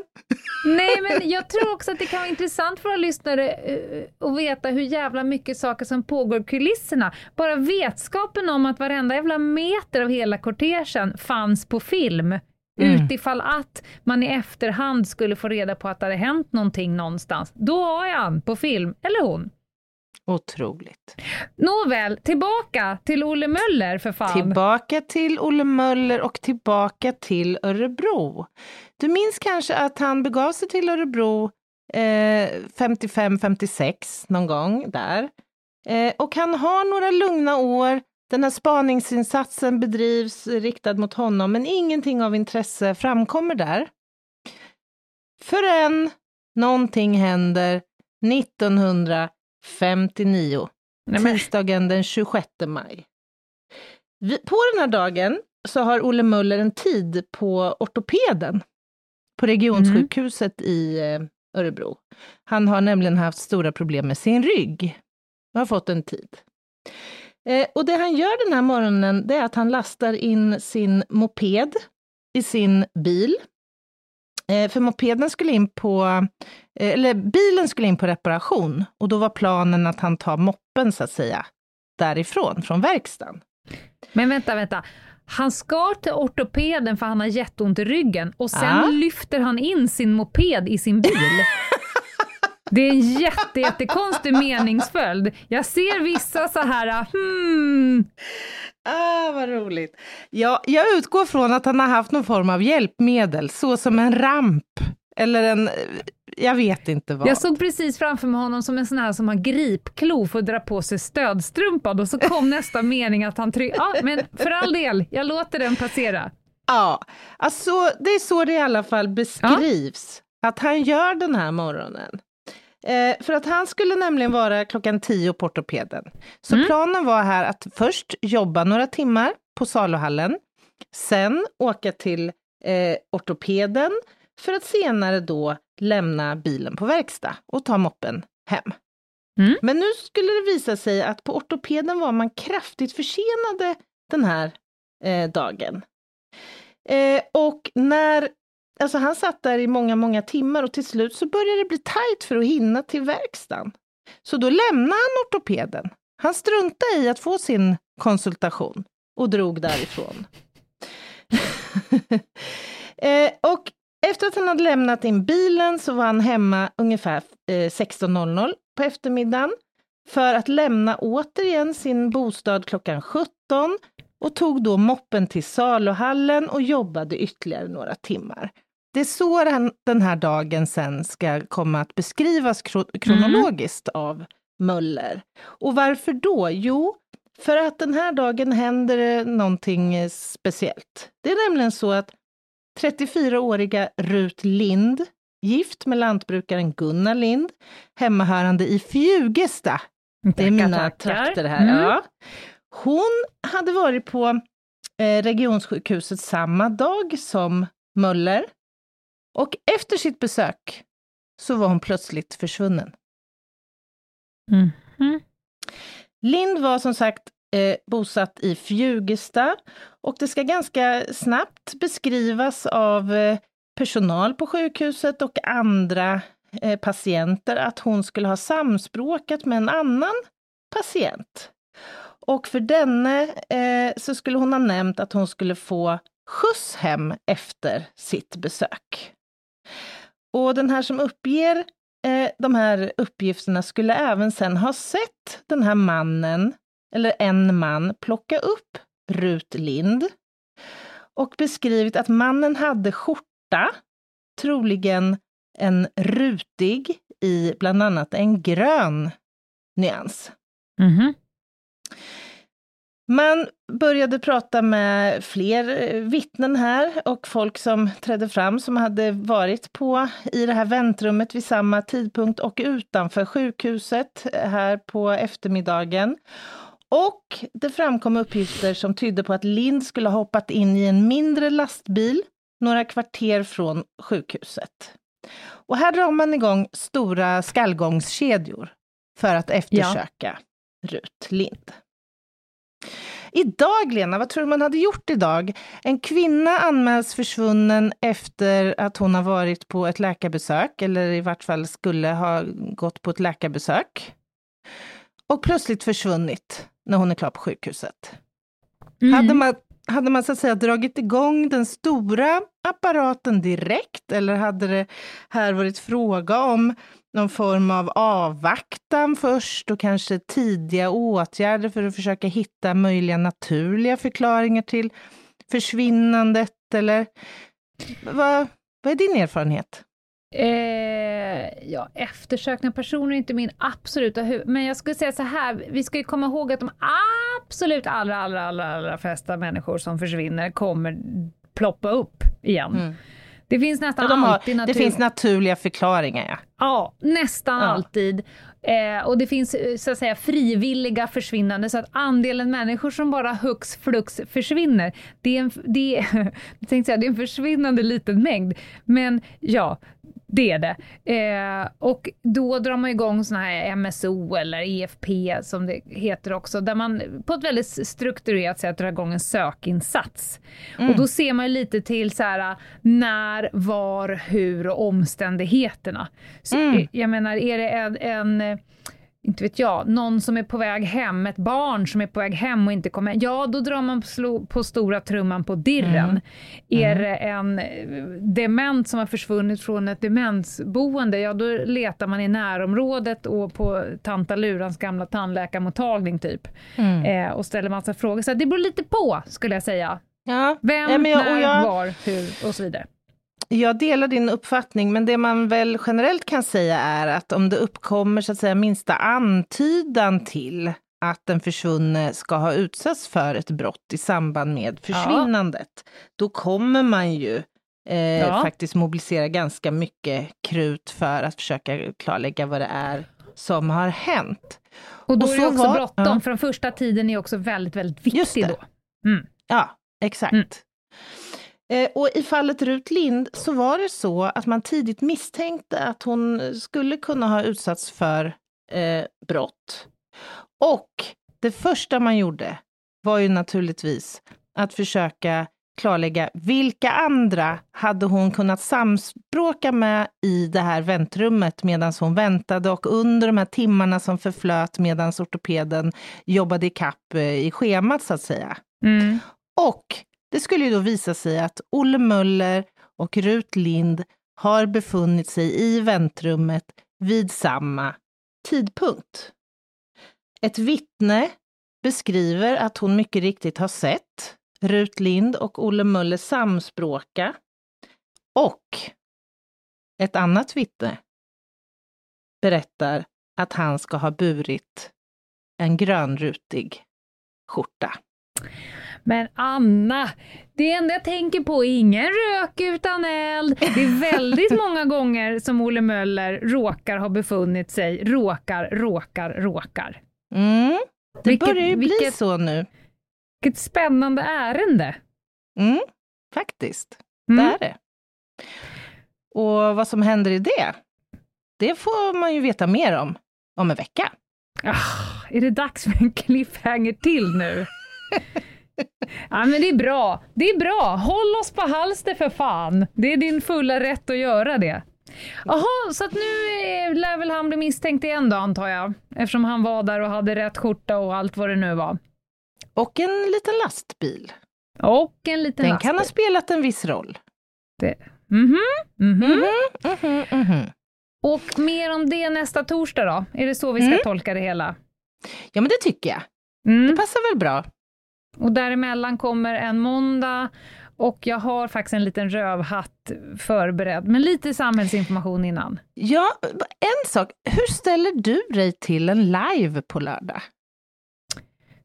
Nej, men jag tror också att det kan vara intressant för våra lyssnare uh, att veta hur jävla mycket saker som pågår i kulisserna. Bara vetskapen om att varenda jävla meter av hela kortegen fanns på film Mm. Utifall att man i efterhand skulle få reda på att det hade hänt någonting någonstans. Då har jag han på film, eller hon. Otroligt. Nåväl, tillbaka till Olle Möller för fan. Tillbaka till Olle Möller och tillbaka till Örebro. Du minns kanske att han begav sig till Örebro eh, 55-56 någon gång där. Eh, och han har några lugna år den här spaningsinsatsen bedrivs riktad mot honom, men ingenting av intresse framkommer där. Förrän någonting händer 1959, Nej, tisdagen den 26 maj. På den här dagen så har Olle Möller en tid på ortopeden på regionsjukhuset mm. i eh, Örebro. Han har nämligen haft stora problem med sin rygg och har fått en tid. Eh, och det han gör den här morgonen, det är att han lastar in sin moped i sin bil. Eh, för mopeden skulle in på, eh, eller bilen skulle in på reparation och då var planen att han tar moppen så att säga därifrån, från verkstaden. Men vänta, vänta. Han ska till ortopeden för han har jätteont i ryggen och sen ah. lyfter han in sin moped i sin bil. Det är en jätte, jättekonstig meningsföljd. Jag ser vissa så här, hmm. Ah, vad roligt. Ja, jag utgår från att han har haft någon form av hjälpmedel, så som en ramp eller en, jag vet inte vad. Jag såg precis framför mig honom som en sån här som har gripklo för att dra på sig stödstrumpan och så kom nästa mening att han tryckte, ja men för all del, jag låter den passera. Ja, alltså det är så det i alla fall beskrivs, ja. att han gör den här morgonen. Eh, för att han skulle nämligen vara klockan tio på ortopeden. Så mm. planen var här att först jobba några timmar på saluhallen, sen åka till eh, ortopeden för att senare då lämna bilen på verkstad och ta moppen hem. Mm. Men nu skulle det visa sig att på ortopeden var man kraftigt försenade den här eh, dagen. Eh, och när Alltså han satt där i många, många timmar och till slut så började det bli tajt för att hinna till verkstaden. Så då lämnade han ortopeden. Han struntade i att få sin konsultation och drog därifrån. eh, och efter att han hade lämnat in bilen så var han hemma ungefär eh, 16.00 på eftermiddagen för att lämna återigen sin bostad klockan 17 och tog då moppen till saluhallen och jobbade ytterligare några timmar. Det är så den, här dagen sen ska komma att beskrivas kronologiskt mm. av Möller. Och varför då? Jo, för att den här dagen händer någonting speciellt. Det är nämligen så att 34-åriga Rut Lind, gift med lantbrukaren Gunnar Lind, hemmahörande i Fjugesta. Det är mina trakter här. Mm. Ja. Hon hade varit på eh, regionsjukhuset samma dag som Möller och efter sitt besök så var hon plötsligt försvunnen. Mm. Mm. Lind var som sagt eh, bosatt i Fjugesta och det ska ganska snabbt beskrivas av eh, personal på sjukhuset och andra eh, patienter att hon skulle ha samspråkat med en annan patient. Och för denne eh, så skulle hon ha nämnt att hon skulle få skjuts hem efter sitt besök. Och den här som uppger eh, de här uppgifterna skulle även sen ha sett den här mannen, eller en man, plocka upp Rut Lind och beskrivit att mannen hade skjorta, troligen en rutig i bland annat en grön nyans. Mm -hmm. Man började prata med fler eh, vittnen här och folk som trädde fram som hade varit på i det här väntrummet vid samma tidpunkt och utanför sjukhuset eh, här på eftermiddagen. Och det framkom uppgifter som tydde på att Lind skulle ha hoppat in i en mindre lastbil några kvarter från sjukhuset. Och här drar man igång stora skallgångskedjor för att eftersöka ja. Rut Lind. Idag, Lena, vad tror du man hade gjort idag? En kvinna anmäls försvunnen efter att hon har varit på ett läkarbesök, eller i vart fall skulle ha gått på ett läkarbesök. Och plötsligt försvunnit när hon är klar på sjukhuset. Mm. Hade, man, hade man så att säga dragit igång den stora apparaten direkt, eller hade det här varit fråga om någon form av avvaktan först och kanske tidiga åtgärder för att försöka hitta möjliga naturliga förklaringar till försvinnandet eller vad, vad är din erfarenhet? Eh, ja, eftersökning av personer är inte min absoluta huvud... Men jag skulle säga så här, vi ska ju komma ihåg att de absolut allra, allra, allra, allra flesta människor som försvinner kommer ploppa upp igen. Mm. Det finns nästan de har, alltid natur... Det finns naturliga förklaringar, ja. Ja, nästan ja. alltid. Eh, och det finns eh, så att säga frivilliga försvinnande, så att andelen människor som bara hux flux försvinner, det är en, det är, jag tänkte säga, det är en försvinnande liten mängd. Men ja, det är det. Eh, och då drar man igång såna här MSO eller EFP som det heter också, där man på ett väldigt strukturerat sätt drar igång en sökinsats. Mm. Och då ser man lite till så här, när, var, hur och omständigheterna. Så, mm. Jag menar, är det en, en inte vet jag, någon som är på väg hem, ett barn som är på väg hem och inte kommer hem, ja då drar man på, på stora trumman på dirren. Mm. Är det en dement som har försvunnit från ett demensboende, ja då letar man i närområdet och på tanta Lurans gamla tandläkarmottagning typ. Mm. Eh, och ställer massa frågor. Så det beror lite på, skulle jag säga. Ja. Vem, ja, jag, när, jag, var, hur och så vidare. Jag delar din uppfattning, men det man väl generellt kan säga är att om det uppkommer så att säga minsta antydan till att den försvunne ska ha utsatts för ett brott i samband med försvinnandet, ja. då kommer man ju eh, ja. faktiskt mobilisera ganska mycket krut för att försöka klarlägga vad det är som har hänt. Och då och är det också var, bråttom, ja. för den första tiden är också väldigt, väldigt viktig då. Mm. Ja, exakt. Mm. Eh, och i fallet Rut Lind så var det så att man tidigt misstänkte att hon skulle kunna ha utsatts för eh, brott. Och det första man gjorde var ju naturligtvis att försöka klarlägga vilka andra hade hon kunnat samspråka med i det här väntrummet medan hon väntade och under de här timmarna som förflöt medan ortopeden jobbade i kapp eh, i schemat så att säga. Mm. Och det skulle ju då visa sig att Olle Möller och Rut Lind har befunnit sig i väntrummet vid samma tidpunkt. Ett vittne beskriver att hon mycket riktigt har sett Rut Lind och Olle Möller samspråka. Och ett annat vittne berättar att han ska ha burit en grönrutig skjorta. Men Anna, det enda jag tänker på är ingen rök utan eld. Det är väldigt många gånger som Olle Möller råkar ha befunnit sig, råkar, råkar, råkar. Mm, det vilket, börjar ju bli vilket, så nu. Vilket spännande ärende. Mm, faktiskt, mm. det är det. Och vad som händer i det, det får man ju veta mer om om en vecka. Ah, är det dags för en cliffhanger till nu? Ja men det är bra. Det är bra. Håll oss på halster för fan. Det är din fulla rätt att göra det. Jaha, så att nu lär väl han bli misstänkt igen då antar jag? Eftersom han var där och hade rätt skjorta och allt vad det nu var. Och en liten lastbil. Och en liten Den lastbil. kan ha spelat en viss roll. Det. Mhm, mhm. Mm mhm, mhm. Och mer om det nästa torsdag då? Är det så vi ska mm. tolka det hela? Ja, men det tycker jag. Mm. Det passar väl bra. Och däremellan kommer en måndag och jag har faktiskt en liten rövhatt förberedd, men lite samhällsinformation innan. Ja, en sak. Hur ställer du dig till en live på lördag?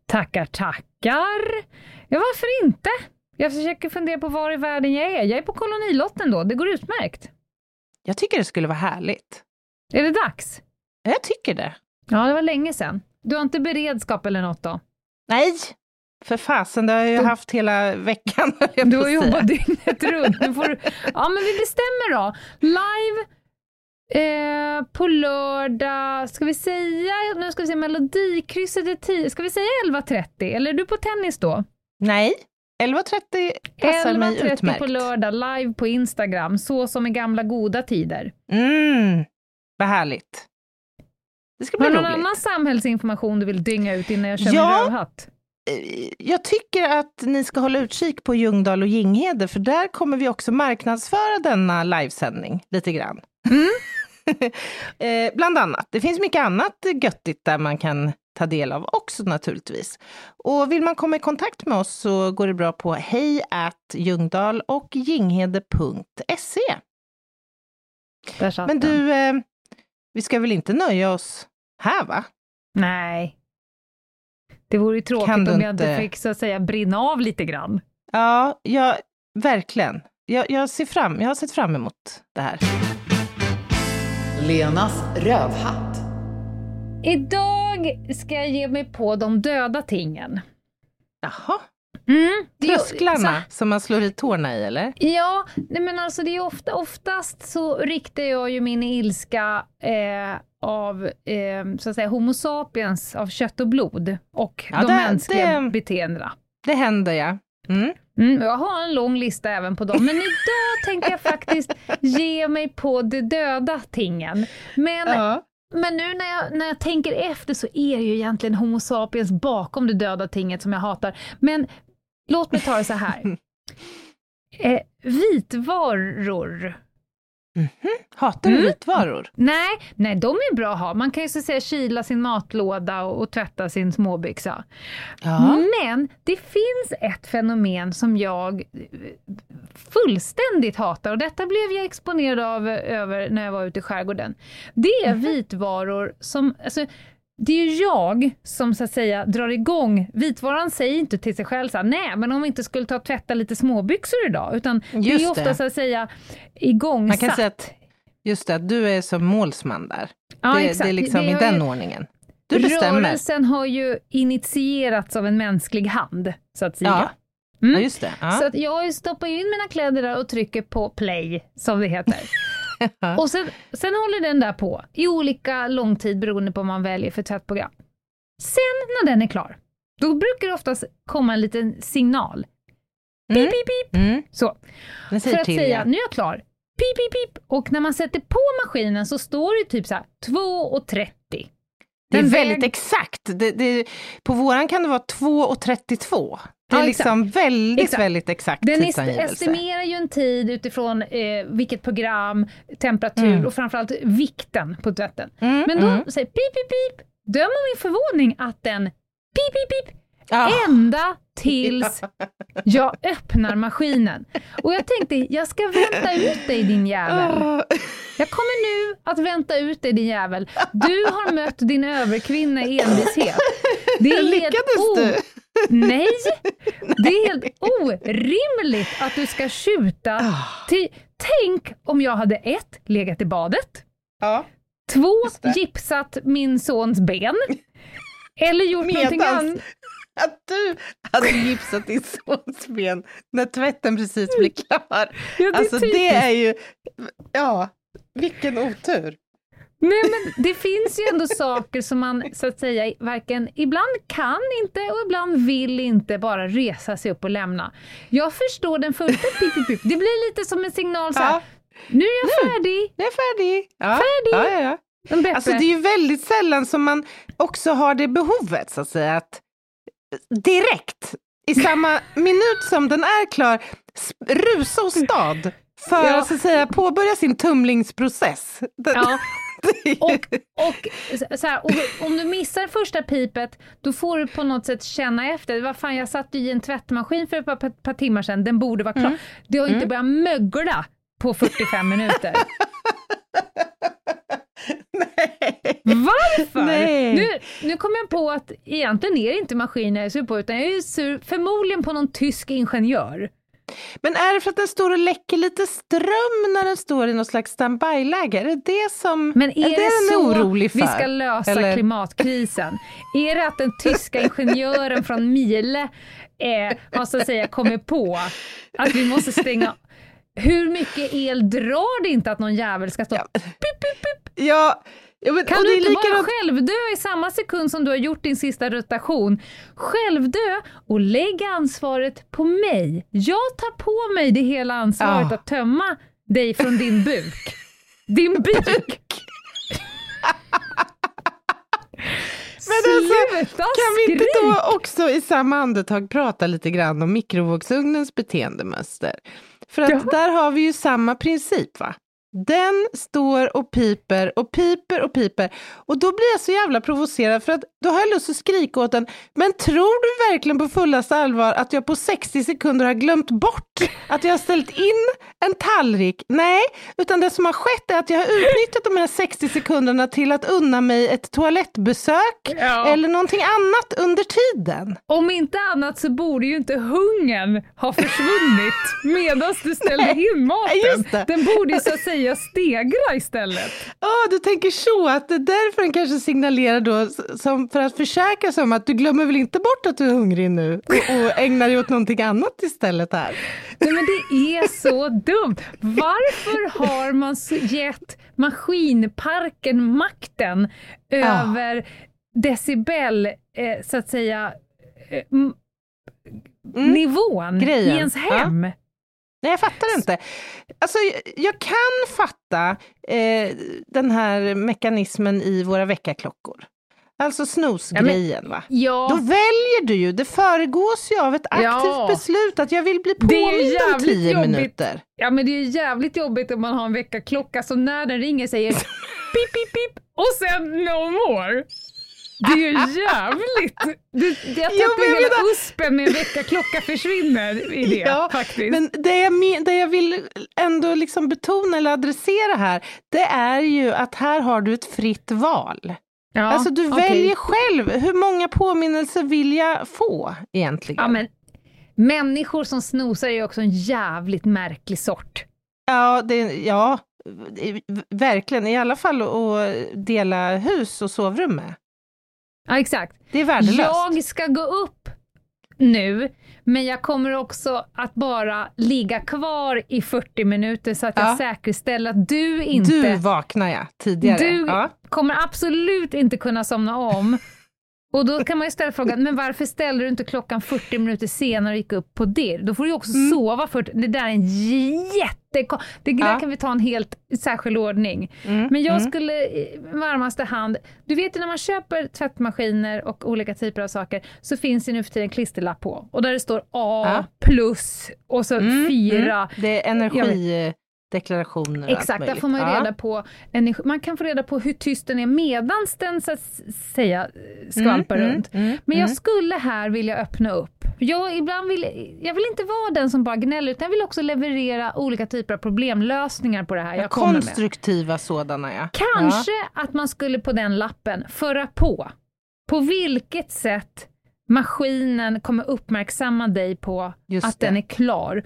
Tackar, tackar. Ja, varför inte? Jag försöker fundera på var i världen jag är. Jag är på kolonilotten då, det går utmärkt. Jag tycker det skulle vara härligt. Är det dags? Jag tycker det. Ja, det var länge sedan. Du har inte beredskap eller något då? Nej, för fasen, det har jag ju haft hela veckan. Du har jobbat dygnet runt. Nu får du... Ja, men vi bestämmer då. Live eh, på lördag, ska vi säga, nu ska vi se, Melodikrysset är 10, ska vi säga 11.30? Eller är du på tennis då? Nej, 11.30 passar 11 mig utmärkt. 11.30 på lördag, live på Instagram, så som i gamla goda tider. Mm, vad härligt. Det ska bli Har du någon annan samhällsinformation du vill dynga ut innan jag kör ja, min rövhatt? Jag tycker att ni ska hålla utkik på Ljungdal och Ginghede, för där kommer vi också marknadsföra denna livesändning lite grann. Mm. eh, bland annat. Det finns mycket annat göttigt där man kan ta del av också naturligtvis. Och vill man komma i kontakt med oss så går det bra på hej Ljungdal och ginghede.se. Men du, eh, vi ska väl inte nöja oss här va? Nej, det vore ju tråkigt om jag inte fick så att säga brinna av lite grann. Ja, ja verkligen. Jag, jag, ser fram, jag har sett fram emot det här. Lenas rövhatt. Idag ska jag ge mig på de döda tingen. Jaha. Mm, Trösklarna så, som man slår i tårna i, eller? Ja, nej men alltså det är ofta, oftast så riktar jag ju min ilska eh, av eh, så att säga, Homo sapiens, av kött och blod, och ja, de det, mänskliga det, beteendena. Det händer, ja. Mm. Mm, jag har en lång lista även på dem, men idag tänkte jag faktiskt ge mig på de döda tingen. Men ja. men nu när jag, när jag tänker efter så är det ju egentligen Homo sapiens bakom det döda tinget som jag hatar. Men låt mig ta det så här. Eh, vitvaror Mm -hmm. Hatar du mm. vitvaror? Nej, nej, de är bra att ha. Man kan ju så att säga kila sin matlåda och, och tvätta sin småbyxa. Ja. Men det finns ett fenomen som jag fullständigt hatar och detta blev jag exponerad av över när jag var ute i skärgården. Det är mm -hmm. vitvaror som, alltså, det är jag som så att säga drar igång, vitvaran säger inte till sig själv så nej men om vi inte skulle ta och tvätta lite småbyxor idag, utan just det är ofta det. så att säga igångsatt. Man kan säga att, just det, att du är som målsman där. Ja, det, exakt. det är liksom det i den ju, ordningen. Du bestämmer. Rörelsen har ju initierats av en mänsklig hand, så att säga. Ja. Mm. Ja, just det. Ja. Så att jag stoppar in mina kläder där och trycker på play, som det heter. och sen, sen håller den där på i olika lång tid beroende på vad man väljer för tvättprogram. Sen när den är klar, då brukar det oftast komma en liten signal. Pip, mm. pip, pip. Mm. Så. För att säga, ja. nu är jag klar. Pip, pip, pip. Och när man sätter på maskinen så står det typ så här 2.30. Det är väldigt exakt. Det, det, på våran kan det vara 2.32. Det är ja, liksom väldigt, exakt. väldigt exakt Den estimerar ju en tid utifrån eh, vilket program, temperatur mm. och framförallt vikten på tvätten. Mm, Men då mm. säger pip, pip, pip, döm om min förvåning att den pip, pip, pip, oh. ända tills jag öppnar maskinen. Och jag tänkte, jag ska vänta ut dig din jävel. Jag kommer nu att vänta ut dig din jävel. Du har mött din överkvinna i envishet. Det är Lyckades du? Nej, det är helt orimligt att du ska skjuta ah. till... Tänk om jag hade ett, legat i badet. Ja, två, gipsat min sons ben. Eller gjort Medans någonting annat. Att du hade gipsat din sons ben när tvätten precis blir klar. Ja, det alltså det är ju, ja, vilken otur. Nej men det finns ju ändå saker som man så att säga varken ibland kan inte och ibland vill inte bara resa sig upp och lämna. Jag förstår den första pip, pip, pip. Det blir lite som en signal så här, ja. nu är jag färdig. Nu är jag färdig. Ja. Färdig. Ja, ja, ja. Alltså det är ju väldigt sällan som man också har det behovet så att säga att direkt i samma minut som den är klar rusa åstad för ja. att, att säga påbörja sin tumlingsprocess. Ja. och, och, så här, och om du missar första pipet, då får du på något sätt känna efter. Vad fan, jag satt i en tvättmaskin för ett par, par timmar sedan, den borde vara klar. Mm. Det har inte mm. börjat mögla på 45 minuter. Nej. Varför? Nej. Nu, nu kom jag på att egentligen är det inte maskinen jag är sur på, utan jag är sur förmodligen på någon tysk ingenjör. Men är det för att den står och läcker lite ström när den står i något slags standby-läge? Är det det som Men är, är det, det så orolig för? vi ska lösa Eller? klimatkrisen? är det att den tyska ingenjören från Miele eh, har så att säga kommit på att vi måste stänga hur mycket el drar det inte att någon jävel ska stå ja. pip, pip, pip. Ja, Ja, men, kan du inte likadant... bara självdö i samma sekund som du har gjort din sista rotation? Självdö och lägg ansvaret på mig. Jag tar på mig det hela ansvaret ja. att tömma dig från din buk. Din buk! Men alltså, kan vi inte då också i samma andetag prata lite grann om mikrovågsugnens beteendemönster? För att ja. där har vi ju samma princip va? Den står och piper och piper och piper. Och då blir jag så jävla provocerad för att då har jag lust att skrika åt den. Men tror du verkligen på fullaste allvar att jag på 60 sekunder har glömt bort att jag har ställt in en tallrik? Nej, utan det som har skett är att jag har utnyttjat de här 60 sekunderna till att unna mig ett toalettbesök ja. eller någonting annat under tiden. Om inte annat så borde ju inte hungern ha försvunnit medan du ställde in maten. Den borde ju så att säga säga stegra istället. Ja, oh, du tänker så, att det är därför den kanske signalerar då, som för att försäkra sig om att du glömmer väl inte bort att du är hungrig nu och, och ägnar dig åt någonting annat istället här. Nej, men det är så dumt. Varför har man gett maskinparken makten över oh. decibel, eh, så att säga, eh, mm. nivån Grejen. i ens hem? Ja. Nej, jag fattar inte. Alltså, jag kan fatta eh, den här mekanismen i våra väckarklockor. Alltså snusgrejen, va? Ja. Då väljer du ju, det föregås ju av ett aktivt ja. beslut att jag vill bli påmind om tio jobbigt. minuter. Ja, men det är ju jävligt jobbigt om man har en väckarklocka som när den ringer säger pip, pip, pip och sen no more. Det är ju jävligt! Det, jag jo, hela menar... uspen med väckarklocka försvinner i det ja, faktiskt. Men det jag, det jag vill ändå liksom betona eller adressera här, det är ju att här har du ett fritt val. Ja, alltså du okay. väljer själv, hur många påminnelser vill jag få egentligen? Ja, men, människor som snosar är ju också en jävligt märklig sort. Ja, det, ja, verkligen. I alla fall att dela hus och sovrum med. Ja, exakt. Det är värdelöst. Jag ska gå upp nu, men jag kommer också att bara ligga kvar i 40 minuter så att ja. jag säkerställer att du inte... Du vaknar ja, tidigare. Du ja. kommer absolut inte kunna somna om. Och då kan man ju ställa frågan, men varför ställde du inte klockan 40 minuter senare och gick upp på det? Då får du ju också mm. sova 40, det där är en jätte... Det där ja. kan vi ta en helt särskild ordning. Mm. Men jag mm. skulle varmaste hand, du vet ju när man köper tvättmaskiner och olika typer av saker så finns det nu för tiden klisterlapp på och där det står A ja. plus och så mm. 4. Mm. Det är energi deklarationer Exakt, där får man ja. reda på, man kan få reda på hur tyst den är medans den så att säga skvalpar mm, mm runt. Mm, Men jag mm. skulle här vilja öppna upp. Jag, ibland vill, jag vill inte vara den som bara gnäller, utan jag vill också leverera olika typer av problemlösningar på det här jag kommer med. Konstruktiva sådana ja. Kanske ja. att man skulle på den lappen föra på, på vilket sätt maskinen kommer uppmärksamma dig på Just att det. den är klar.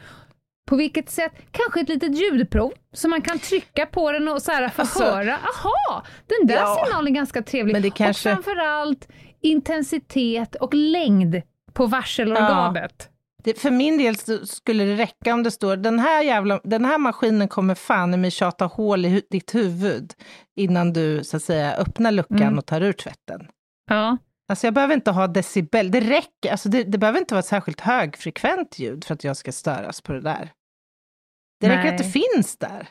På vilket sätt? Kanske ett litet ljudprov, så man kan trycka på den och så här få alltså, höra, aha, den där ja, signalen är ganska trevlig. Men det kanske... Och framförallt intensitet och längd på varselorganet. Ja. för min del skulle det räcka om det står den här, jävla, den här maskinen kommer fan i mig tjata hål i ditt huvud innan du så att säga öppnar luckan mm. och tar ur tvätten. Ja. Alltså jag behöver inte ha decibel, det räcker, alltså det, det behöver inte vara ett särskilt högfrekvent ljud för att jag ska störas på det där. Det räcker att det finns där.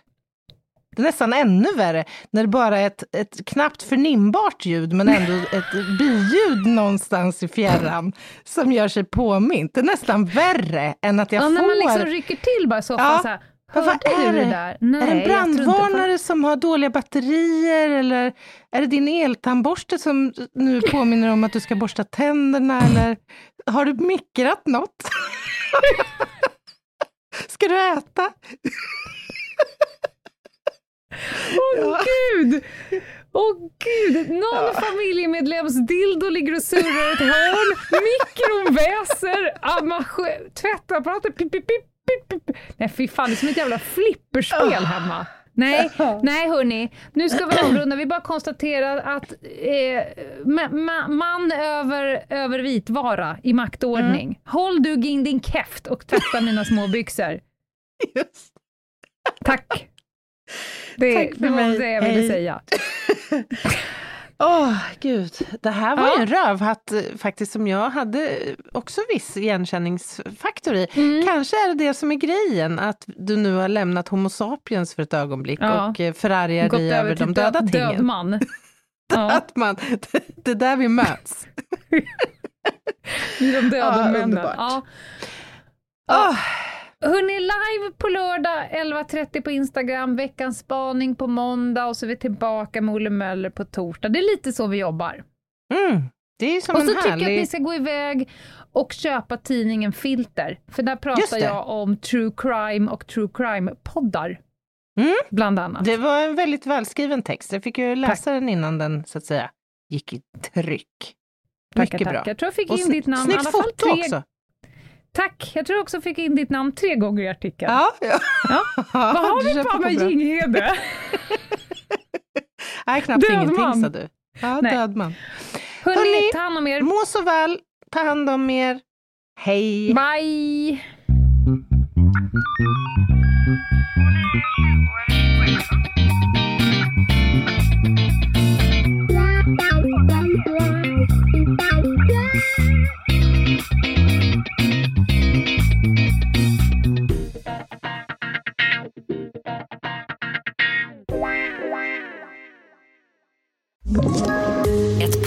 Det är nästan ännu värre när det bara är ett, ett knappt förnimbart ljud men ändå ett biljud någonstans i fjärran som gör sig påmint. Det är nästan värre än att jag ja, får... När man liksom rycker till bara så, ja. så här, vad är det? där? Nej, är det en brandvarnare som har dåliga batterier eller är det din eltandborste som nu påminner om att du ska borsta tänderna eller har du mikrat något? ska du äta? Åh oh, gud! Åh oh, gud! Någon ja. familjemedlems dildo ligger och surrar i ett hörn, mikron väser, tvättapparaten pip, pip, pip, Nej fy fan, det är som ett jävla flipperspel oh. hemma. Nej, nej hörni, nu ska vi avrunda. Vi bara konstaterar att eh, ma man över, över vitvara i maktordning. Mm. Håll du in din käft och tvätta mina små byxor. Just. Tack. Det, Tack det var det jag ville Hej. säga. Åh, oh, gud. Det här var ja. en rövhatt eh, faktiskt som jag hade också viss igenkänningsfaktor i. Mm. Kanske är det det som är grejen, att du nu har lämnat Homo sapiens för ett ögonblick ja. och eh, förargar dig över de döda död, tingen. Död man. död man. Det är där vi möts. de döda ja, männen. Ja. Oh. Hörni, live på lördag 11.30 på Instagram, veckans spaning på måndag och så är vi tillbaka med Olle Möller på torsdag. Det är lite så vi jobbar. Mm, det är som och så tycker jag att ni ska gå iväg och köpa tidningen Filter, för där pratar jag om true crime och true crime-poddar. Mm. Bland annat. Det var en väldigt välskriven text. Jag fick ju läsa Tack. den innan den, så att säga, gick i tryck. Mycket tackar, bra. Jag tror jag fick in ditt namn alla fall tre, också. Tack! Jag tror också fick in ditt namn tre gånger i artikeln. Ja, ja. ja. Vad har vi på med Jinghede? Nej, knappt död ingenting man. sa du. Ja, Nej. död man. Hörrni, Hörrni, ta hand om er. Må så väl, ta hand om er. Hej! Bye!